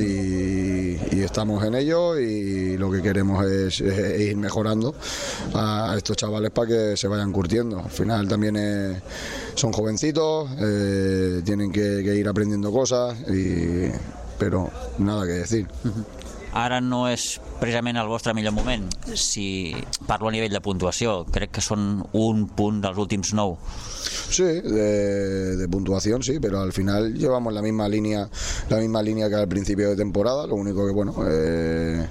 y, estamos en ello y lo que queremos es, ir mejorando a estos chavales para que se vayan curtiendo. Al final también es, son jovencitos, eh, tienen que, que, ir aprendiendo cosas, y, pero nada que decir. Ara no és precisament el vostre millor moment. Si parlo a nivell de puntuació, crec que són un punt dels últims nou. Sí, de, de, puntuación sí, pero al final llevamos la misma línea, la misma línea que al principio de temporada. Lo único que bueno. Eh,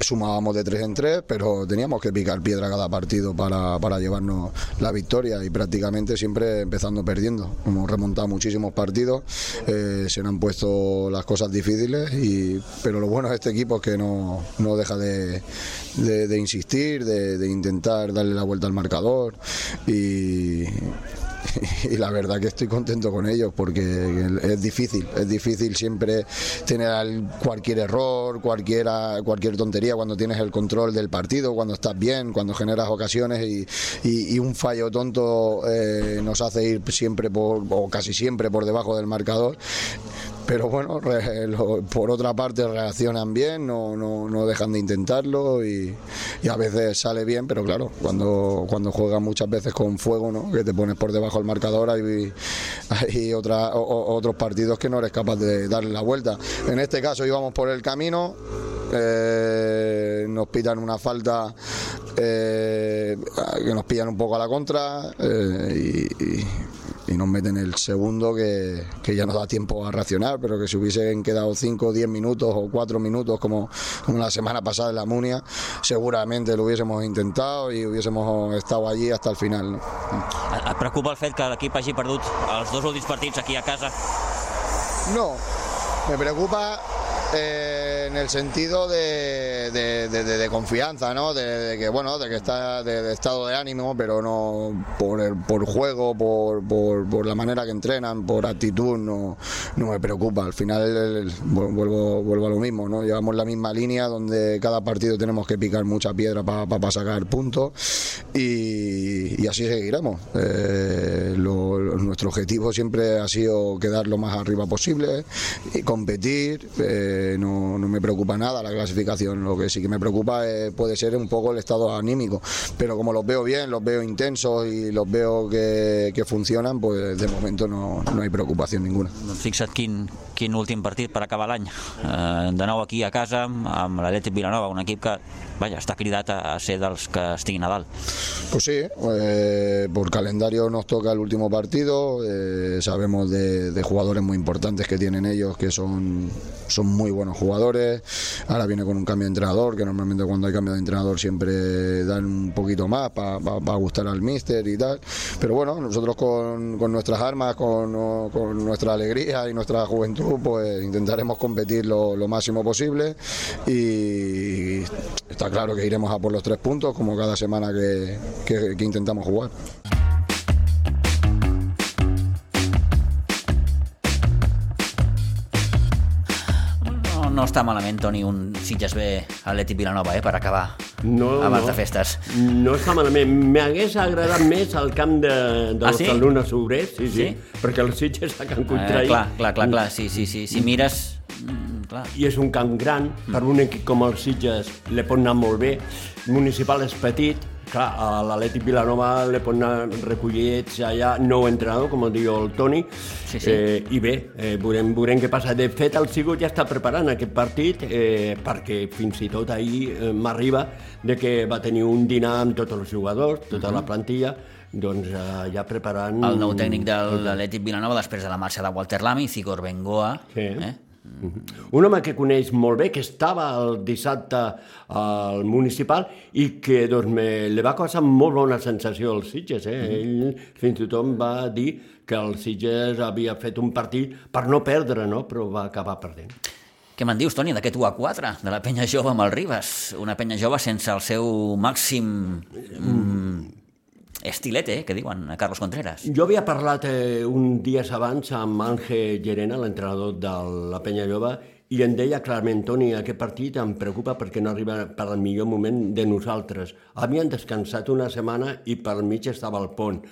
sumábamos de tres en tres, pero teníamos que picar piedra cada partido para, para llevarnos la victoria y prácticamente siempre empezando perdiendo. Hemos remontado muchísimos partidos, eh, se nos han puesto las cosas difíciles, y, pero lo bueno de este equipo es que no, no deja de, de, insistir, de, de intentar darle la vuelta al marcador y y la verdad que estoy contento con ellos porque es difícil, es difícil siempre tener al- cualquier error, cualquiera, cualquier tontería cuando tienes el control del partido, cuando estás bien, cuando generas ocasiones y, y- y un fallo tonto eh, nos hace ir siempre por, o casi siempre por debajo del marcador. Pero bueno, re- por otra parte reaccionan bien, no, no, no dejan de intentarlo y, a veces sale bien, pero claro, cuando, cuando juegas muchas veces con fuego, ¿no? que te pones por debajo del marcador, hay, hay otra- otros partidos que no eres capaz de darle la vuelta. En este caso íbamos por el camino, eh, nos pitan una falta eh, que nos pillan un poco a la contra eh, y- y nos meten el segundo que, que ya nos da tiempo a reaccionar, pero que si hubiesen quedado 5 o 10 minutos o 4 minutos como, como la semana pasada en la Munia, seguramente lo hubiésemos intentado y hubiésemos estado allí hasta el final. ¿no? Et preocupa el fet que l'equip hagi perdut els dos últims partits aquí a casa? No, me preocupa eh, en el sentido de, de- confianza, ¿no? De, que bueno, de que está de, estado de ánimo, pero no por el por juego, por, por, la manera que entrenan, por actitud, no, no me preocupa. Al final el- vu- vuelvo vuelvo a lo mismo, ¿no? Llevamos la misma línea donde cada partido tenemos que picar mucha piedra para sacar puntos y, así seguiremos. Eh, lo- nuestro objetivo siempre ha sido quedar lo más arriba posible y competir. eh, no, no me preocupa nada la clasificación. Lo que sí que me preocupa eh, puede ser un poco el estado anímico. Pero como los veo bien, los veo intensos y los veo que, que funcionan, pues de momento no, no hay preocupación ninguna. Doncs fixa't quin, quin últim partit per acabar l'any. Eh, de nou aquí a casa amb l'Atlètic Vilanova, un equip que vaja, està cridat a, a ser dels que estiguin. Pues sí, eh, por calendario nos toca el último partido, eh, sabemos de, jugadores muy importantes que tienen ellos, que son, son muy buenos jugadores, ahora viene con un cambio de entrenador, que normalmente cuando hay cambio de entrenador siempre dan un poquito más para gustar al míster y tal, pero bueno, nosotros con, con nuestras armas, con, con nuestra alegría y nuestra juventud, pues intentaremos competir lo, máximo posible y está claro que iremos a por los tres puntos como cada semana que, que- que intentamos jugar. No, està malament, Toni, un Sitges B Atlètic Vilanova, eh, per acabar No, abans no. de festes. No està malament. M'hagués agradat més el camp de, de Ah, los sí? alumnes obrers, sí, sí, Sí? perquè el Sitges a Can Eh, Contrai... clar, clar, clar, clar, sí, sí, sí. Si mires... mm, Clar. i és un camp gran, per un equip com el Sitges li pot anar molt bé, municipal és petit, clar, a l'Atlètic Vilanova li pot anar recollits allà, nou entrenador, com diu el Toni, Sí, sí. Eh, i bé, eh, veurem, veurem què passa. De fet, el Sigut ja està preparant aquest partit, eh, perquè fins i tot ahir eh, m'arriba de que va tenir un dinar amb tots els jugadors, tota la plantilla, doncs eh, ja preparant... El nou tècnic de l'Atlètic Vilanova després de la marxa de Walter Lamy, Cigor Bengoa. Sí. Eh? Un home que coneix molt bé, que estava el dissabte al municipal i que doncs, me, li va causar molt bona sensació als Sitges. Eh? Ell fins i tot va dir que el Sitges havia fet un partit per no perdre, no? però va acabar perdent. Què me'n dius, Toni, d'aquest 1 a 4 de la penya jove amb el Ribas? Una penya jove sense el seu màxim mm, estilete, eh, que diuen a Carlos Contreras. Jo havia parlat eh, un dies abans amb Ángel Llerena, l'entrenador de la Penya Jove, i em deia clarament, Toni, aquest partit em preocupa perquè no arriba per al millor moment de nosaltres. Havien descansat una setmana i per mig estava al pont.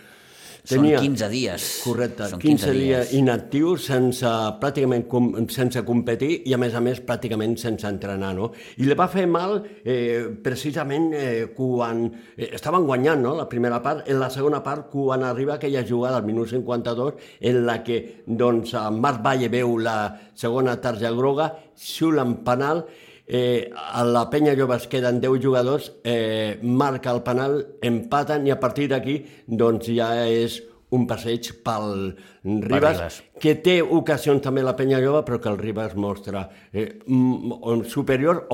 Són 15 dies. Correcte, Són 15, 15 dies dies. inactius sense, pràcticament com, sense competir i a més a més pràcticament sense entrenar. No? I li va fer mal eh, precisament eh, quan eh, estaven guanyant no? la primera part, en la segona part quan arriba aquella jugada al minut 52 en la que doncs, Marc Valle veu la segona tarja groga, xiula en penal Eh, a la penya jove es queden 10 jugadors, eh, marca el penal, empaten i a partir d'aquí doncs ja és un passeig pel Ribas, Ribas. que té ocasions també la penya jove, però que el Ribas mostra eh, mm, superior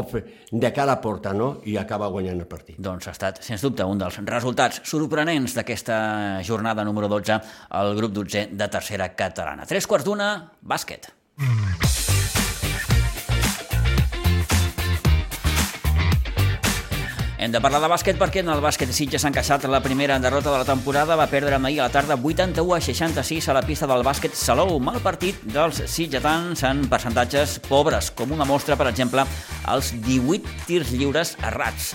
de cara a porta, no? I acaba guanyant el partit. Doncs ha estat, sens dubte, un dels resultats sorprenents d'aquesta jornada número 12 al grup 12 de tercera catalana. Tres quarts d'una, bàsquet. Hem de parlar de bàsquet perquè en el bàsquet Sitges s'ha encaixat la primera derrota de la temporada, va perdre ahir a la tarda 81 a 66 a la pista del bàsquet Salou. Mal partit dels sitgetans en percentatges pobres, com una mostra, per exemple, els 18 tirs lliures errats.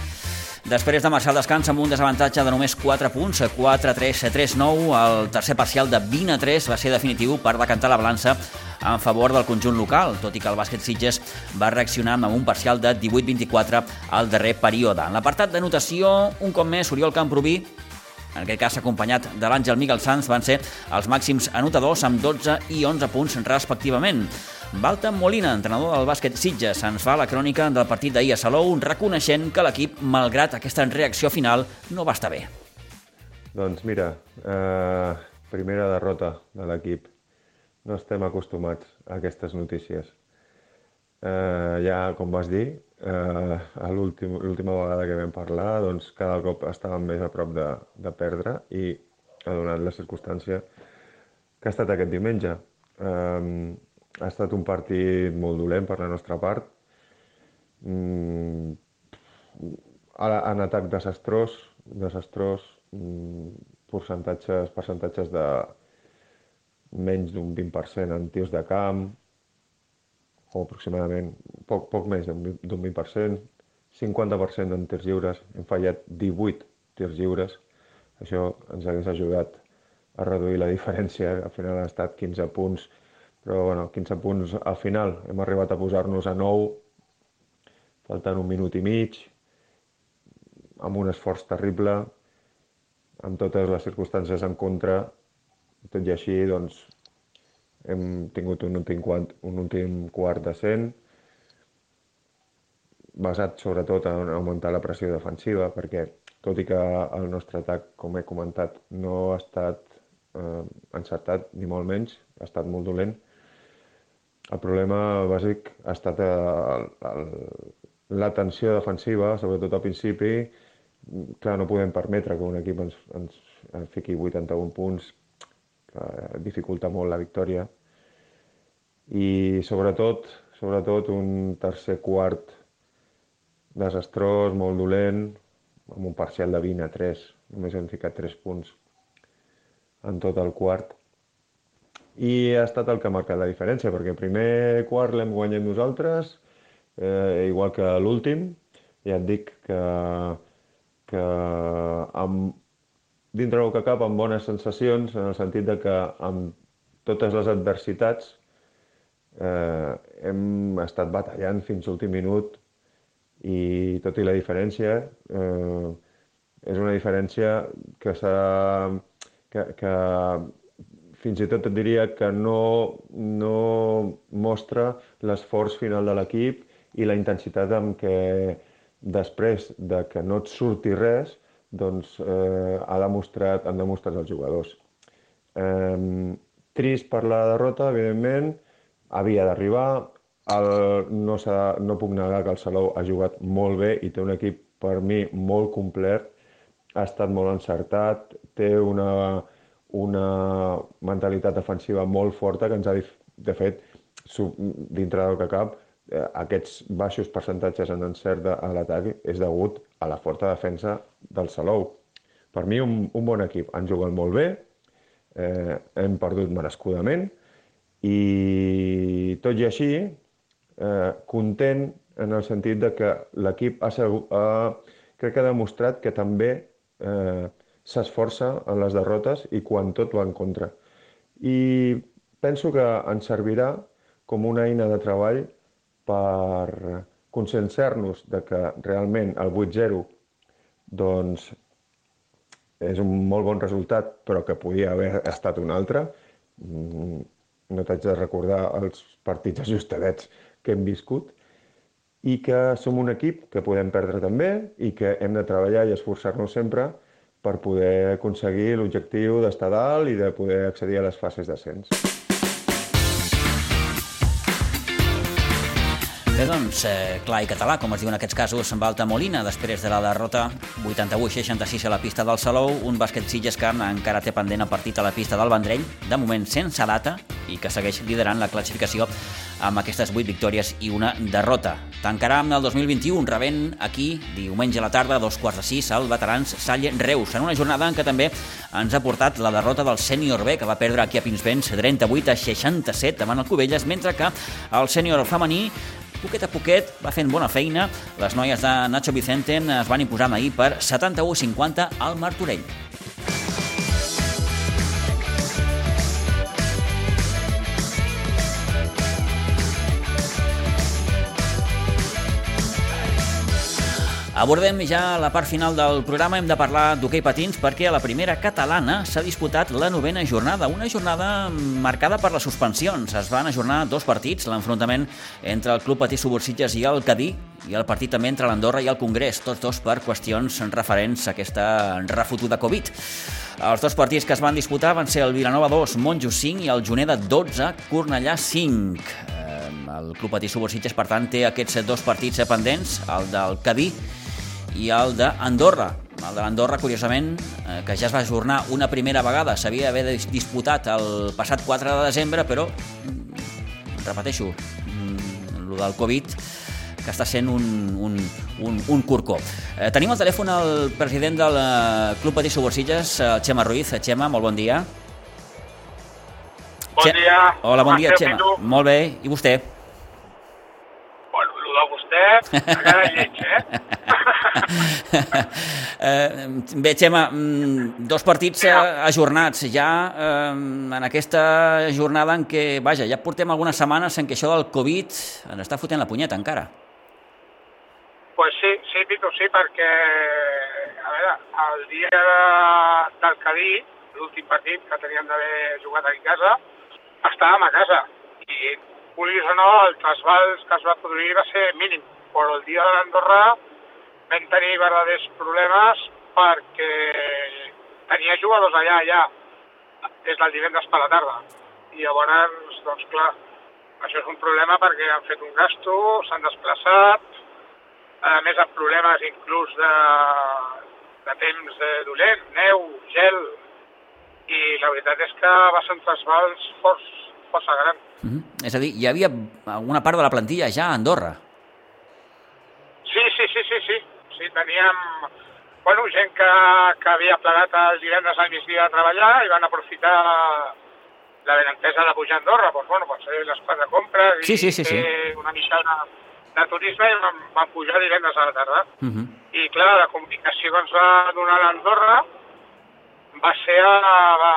Després de marxar al descans amb un desavantatge de només 4 punts, 4-3, 3-9, el tercer parcial de 20 a 3 va ser definitiu per decantar la balança en favor del conjunt local, tot i que el bàsquet Sitges va reaccionar amb un parcial de 18-24 al darrer període. En l'apartat de notació, un cop més, Oriol Camproví en aquest cas acompanyat de l'Àngel Miguel Sanz, van ser els màxims anotadors amb 12 i 11 punts respectivament. Balta Molina, entrenador del bàsquet Sitges, ens fa la crònica del partit d'ahir a Salou, reconeixent que l'equip, malgrat aquesta reacció final, no va estar bé. Doncs mira, eh, primera derrota de l'equip. No estem acostumats a aquestes notícies. Eh, ja, com vas dir, eh, l'última vegada que vam parlar, doncs cada cop estàvem més a prop de, de perdre i ha donat la circumstància que ha estat aquest diumenge. Eh, ha estat un partit molt dolent per la nostra part. Mm, en atac desastrós, desastrós, mm, percentatges, percentatges de menys d'un 20% en tirs de camp, o aproximadament poc, poc més d'un vi- d'un 20%, 50% en tirs lliures, hem fallat 18 tirs lliures, això ens hagués ajudat a reduir la diferència, al final han estat 15 punts, però bueno, 15 punts al final, hem arribat a posar-nos a 9, faltant un minut i mig, amb un esforç terrible, amb totes les circumstàncies en contra, tot i així, doncs, hem tingut un últim, quart, un últim quart decent, basat sobretot en augmentar la pressió defensiva, perquè tot i que el nostre atac, com he comentat, no ha estat eh, encertat, ni molt menys, ha estat molt dolent, el problema bàsic ha estat el, el, la tensió defensiva, sobretot al principi. Clar, no podem permetre que un equip ens, ens, ens fiqui 81 punts, que dificulta molt la victòria. I sobretot, sobretot un tercer quart desastrós, molt dolent, amb un parcial de 20 a 3. Només hem ficat 3 punts en tot el quart. I ha estat el que ha marcat la diferència, perquè el primer quart l'hem guanyat nosaltres, eh, igual que l'últim. Ja et dic que, que amb, dintre del que cap amb bones sensacions, en el sentit de que amb totes les adversitats eh, hem estat batallant fins l'últim minut i tot i la diferència, eh, és una diferència que s'ha... Que, que fins i tot et diria que no, no mostra l'esforç final de l'equip i la intensitat amb què després de que no et surti res, doncs eh, ha demostrat, han demostrat els jugadors. Eh, trist per la derrota, evidentment, havia d'arribar, el, no, no puc negar que el Salou ha jugat molt bé i té un equip per mi molt complet, ha estat molt encertat, té una, una mentalitat defensiva molt forta que ens ha, de fet, dintre del que cap, eh, aquests baixos percentatges en encert de- a l'atac és degut a la forta defensa del Salou. Per mi, un, un bon equip. Han jugat molt bé, eh, hem perdut merescudament, i tot i així, eh, content en el sentit de que l'equip ha, ha, crec que ha demostrat que també eh, s'esforça en les derrotes i quan tot va en contra. I penso que ens servirà com una eina de treball per conscienciar-nos de que realment el 8-0 doncs, és un molt bon resultat, però que podia haver estat un altre. Mm, No t'haig de recordar els partits ajustadets que hem viscut i que som un equip que podem perdre també i que hem de treballar i esforçar-nos sempre per poder aconseguir l'objectiu d'estar dalt i de poder accedir a les fases d'ascens. Bé, doncs, eh, clar i català, com es diu en aquests casos, amb Alta Molina, després de la derrota 88-66 a la pista del Salou, un bàsquet Sitges que encara té pendent el partit a la pista del Vendrell, de moment sense data, i que segueix liderant la classificació amb aquestes 8 victòries i una derrota. Tancarà amb el 2021, rebent aquí, diumenge a la tarda, a dos quarts de sis, al Veterans Salle Reus, en una jornada en què també ens ha portat la derrota del sènior B, que va perdre aquí a Pinsbens 38 a 67 davant el Cubelles, mentre que el sènior femení poquet a poquet va fent bona feina. Les noies de Nacho Vicenten es van imposar ahir per 71-50 al Martorell. Abordem ja la part final del programa. Hem de parlar d'hoquei patins perquè a la primera catalana s'ha disputat la novena jornada. Una jornada marcada per les suspensions. Es van ajornar dos partits, l'enfrontament entre el Club Patí Subursitges i el Cadí i el partit també entre l'Andorra i el Congrés, tots dos per qüestions referents a aquesta refotuda Covid. Els dos partits que es van disputar van ser el Vilanova 2, Monjo 5 i el Juneda 12, Cornellà 5. El Club Patí Subursitges, per tant, té aquests dos partits pendents, el del Cadí i el d'Andorra. El de l'Andorra, curiosament, eh, que ja es va ajornar una primera vegada, s'havia d'haver disputat el passat 4 de desembre, però, mm, repeteixo, mm, el del Covid, que està sent un, un, un, un curcó. Eh, tenim al telèfon el president del eh, Club Patí Subursilles, el Xema Ruiz. Xema, molt bon dia. Bon Xe- dia. Hola, bon Com dia, Xema. Pitu? Molt bé, i vostè? Bueno, el de vostè, encara lleig, eh? eh, bé, Xema, mm, dos partits eh, ajornats ja eh, en aquesta jornada en què, vaja, ja portem algunes setmanes en què això del Covid ens està fotent la punyeta encara. pues sí, sí, Pitu, sí, perquè, a veure, el dia de, del Cadí, l'últim partit que teníem d'haver jugat aquí a casa, estàvem a casa i, vulguis o no, el trasbals que es va produir va ser mínim, però el dia de l'Andorra vam tenir verdaders problemes perquè tenia jugadors allà, allà, des del divendres per la tarda. I llavors, doncs clar, això és un problema perquè han fet un gasto, s'han desplaçat, a més amb problemes inclús de, de temps eh, dolent, neu, gel, i la veritat és que va ser un trasbals forç, força gran. Mm -hmm. És a dir, hi havia alguna part de la plantilla ja a Andorra. Sí, sí, sí, sí, sí. Sí, teníem bueno, gent que, que havia plegat el divendres al migdia a treballar i van aprofitar la benentesa de pujar a Andorra, doncs, bueno, per fer les quatre compres Sí, sí, sí, i sí. fer una mica de, de turisme i van, van pujar divendres a la tarda. Mm -hmm. I clar, la comunicació que ens va donar l'Andorra va ser a, a,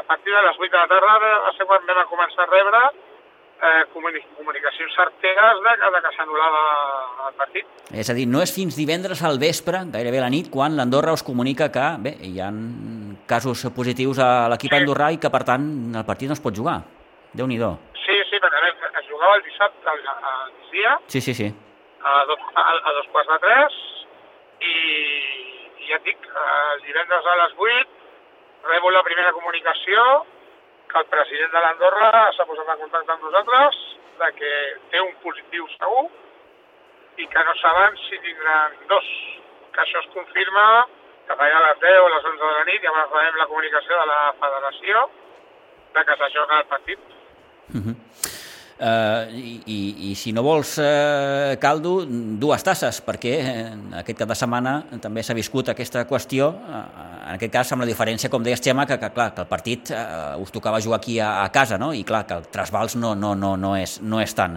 a partir de les 8 de la tarda, va ser quan vam començar a rebre eh, comuni comunicacions certeres de, de que s'anul·lava el partit. És a dir, no és fins divendres al vespre, gairebé a la nit, quan l'Andorra us comunica que bé, hi ha casos positius a l'equip Sí. andorrà i que, per tant, el partit no es pot jugar. Déu-n'hi-do. Sí, sí, perquè a més, es jugava el dissabte al, al migdia, Sí, sí, sí. a dos, a, a dos quarts de tres, i, i ja et dic, el divendres a les 8 rebo la primera comunicació que el president de l'Andorra s'ha posat en contacte amb nosaltres de que té un positiu segur i que no saben si tindran dos. Que això es confirma que a les 10 o les 11 de la nit ja rebem la comunicació de la federació de que s'ajorna el partit. Uh, i, i, I si no vols uh, caldo, dues tasses, perquè eh, aquest cap de setmana també s'ha viscut aquesta qüestió, uh, en aquest cas amb la diferència, com deies, Xema, que, que, clar, que el partit uh, us tocava jugar aquí a, a casa, no? i clar, que el trasbals no, no, no, no, és, no és tant.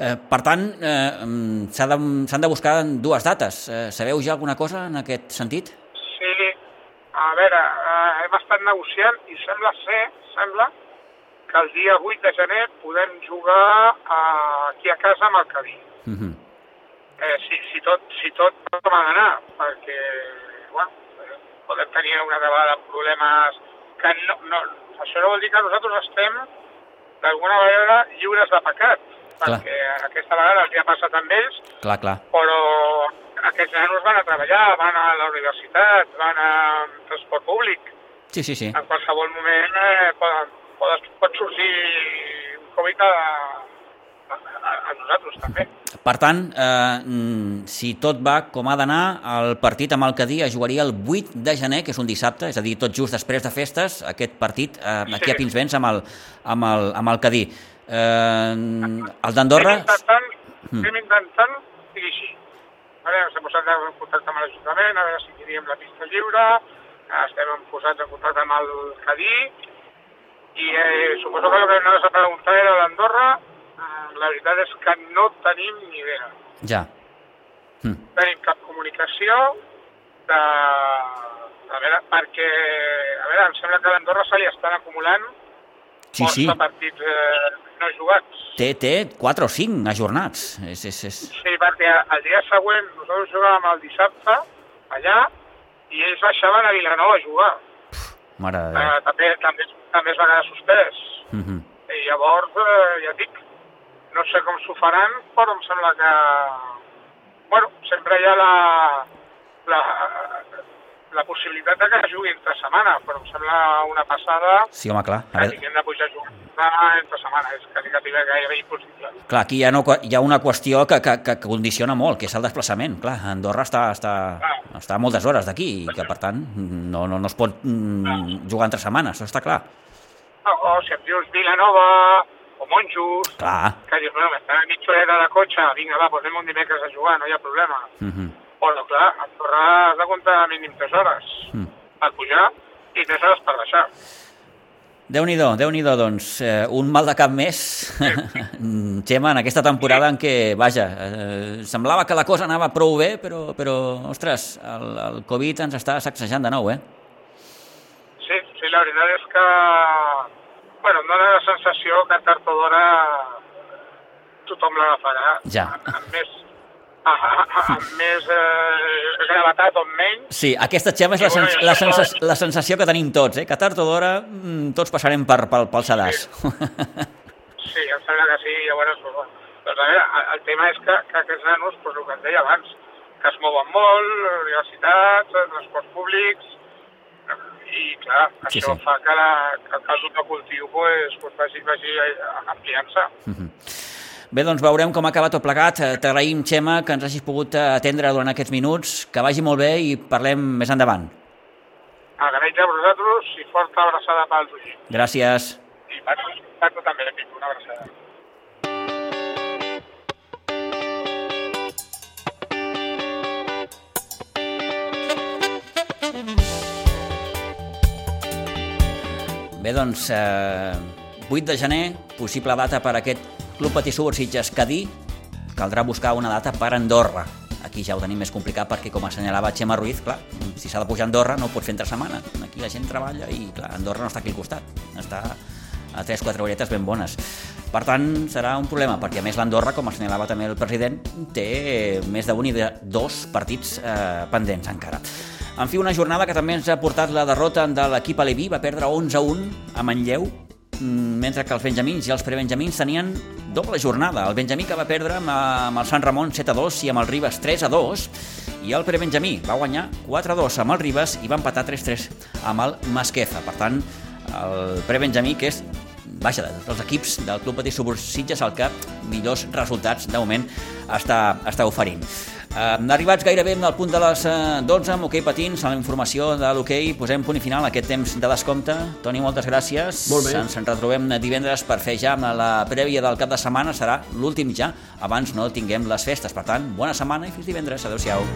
Uh, per tant, uh, s'han de, de buscar dues dates. Uh, sabeu ja alguna cosa en aquest sentit? Sí, a veure, eh, hem estat negociant i sembla ser, sembla, que el dia 8 de gener podem jugar aquí a casa amb el Cadí. Uh -huh. Eh, si, si, tot, si tot com ha d'anar, perquè, bueno, podem tenir una vegada problemes que no, no, això no vol dir que nosaltres estem d'alguna manera lliures de pecat, Clar. perquè aquesta vegada els ha passat amb ells, Clar, clar. però aquests nanos van a treballar, van a la universitat, van a transport públic. Sí, sí, sí. En qualsevol moment eh, pot, pot, pot sortir un Covid a, a, a nosaltres també. Per tant, eh, mm, si tot va com ha d'anar, el partit amb el Cadí es jugaria el 8 de gener, que és un dissabte, és a dir, tot just després de festes, aquest partit eh, aquí Sí. a Pinsbens amb el, amb el, amb el Cadí. Eh, el d'Andorra... Estem intentant, Mm. que sigui així. Vale, ens hem posat en contacte amb l'Ajuntament, a veure si tindríem la pista lliure, estem posats en contacte amb el Cadí, i eh, suposo que el que anaves a preguntar era l'Andorra, Mm, la veritat és que no tenim ni idea. Ja. No tenim cap comunicació de... A veure, perquè, a veure, em sembla que a l'Andorra se li estan acumulant Sí, sí. partits eh, no jugats. Té, té 4 o 5 ajornats. És, és, és... Sí, perquè el dia següent nosaltres jugàvem el dissabte allà i ells baixaven a Vilanova a jugar. Mare de Déu. Eh, també, també, també es va quedar suspès. Mhm. I llavors, eh, ja dic, no sé com s'ho faran, però em sembla que... Bueno, sempre hi ha la, la, la possibilitat de que jugui entre setmana, però em sembla una passada Sí, home, clar. A que veure, tinguem de pujar a jugar entre setmana. És quasi, quasi gairebé impossible. clar, aquí hi ha, no, hi ha una qüestió que, que, que condiciona molt, que és el desplaçament. Clar, Andorra està, està, està a moltes hores d'aquí i que, per tant, no, no, no es pot mm, jugar entre setmanes, això està clar. O, o si em dius Vilanova o Monjos, Clar. que dius, bueno, m'està a mitja horeta de cotxe, vinga, va, posem un dimecres a jugar, no hi ha problema. Mhm. Però, clar, a Andorra has de comptar mínim 3 hores Mm. per pujar i 3 hores per baixar. Déu-n'hi-do, déu nhi doncs, eh, un mal de cap més, Xema, en aquesta temporada en què, vaja, eh, semblava que la cosa anava prou bé, però, però ostres, el, el Covid ens està sacsejant de nou, eh? Sí, sí, la veritat és que, bueno, em dóna la sensació que tard o d'hora tothom l'agafarà. Ja. Amb més, amb més eh, gravetat o menys. Sí, aquesta, Xema, és la, sens la, sens la sensació que tenim tots, eh? que tard o d'hora mm, tots passarem per, pel, pel sedàs. Sí, em sembla que sí, llavors, doncs, a veure, el- tema és que, que aquests nanos, doncs el que et deia abans, que es mouen molt, universitats, transports públics, i clar, Sí, això sí. fa que, la, que, el grup de cultiu pues, pues, vagi, vagi ampliant-se. Bé, doncs veurem com acaba tot plegat. Eh, T'agraïm, Xema, que ens hagis pogut eh, atendre durant aquests minuts. Que vagi molt bé i parlem més endavant. Agraïts a vosaltres i forta abraçada pels ulls. Gràcies. I per, per tu també, Pico, una abraçada. Bé, doncs, eh, 8 de gener, possible data per aquest Club Patí Sitges Cadí. Caldrà buscar una data per Andorra. Aquí ja ho tenim més complicat perquè, com assenyalava Xema Ruiz, clar, si s'ha de pujar a Andorra no ho pot fer entre setmana. Aquí la gent treballa i, clar, Andorra no està aquí al costat. Està a 3-4 horetes ben bones. Per tant, serà un problema, perquè a més l'Andorra, com assenyalava també el president, té més d'un i de dos partits eh, pendents encara. En fi, una jornada que també ens ha portat la derrota de l'equip Aleví, va perdre 11-1 a Manlleu, mentre que els benjamins i els prebenjamins tenien doble jornada. El benjamí que va perdre amb, amb el Sant Ramon 7-2 i amb el Ribes 3-2, i el prebenjamí va guanyar 4-2 amb el Ribes i va empatar 3-3 amb el Masquefa. Per tant, el prebenjamí, que és vaja, de tots els equips del Club Patí Sitges el que millors resultats de moment està, està oferint. Eh, arribats gairebé al punt de les eh, 12 amb hoquei patins, a la informació de l'hoquei posem punt i final a aquest temps de descompte. Toni, moltes gràcies. Molt bé. Ens en retrobem divendres per fer ja amb la prèvia del cap de setmana, serà l'últim ja, abans no tinguem les festes. Per tant, bona setmana i fins divendres. Adéu-siau.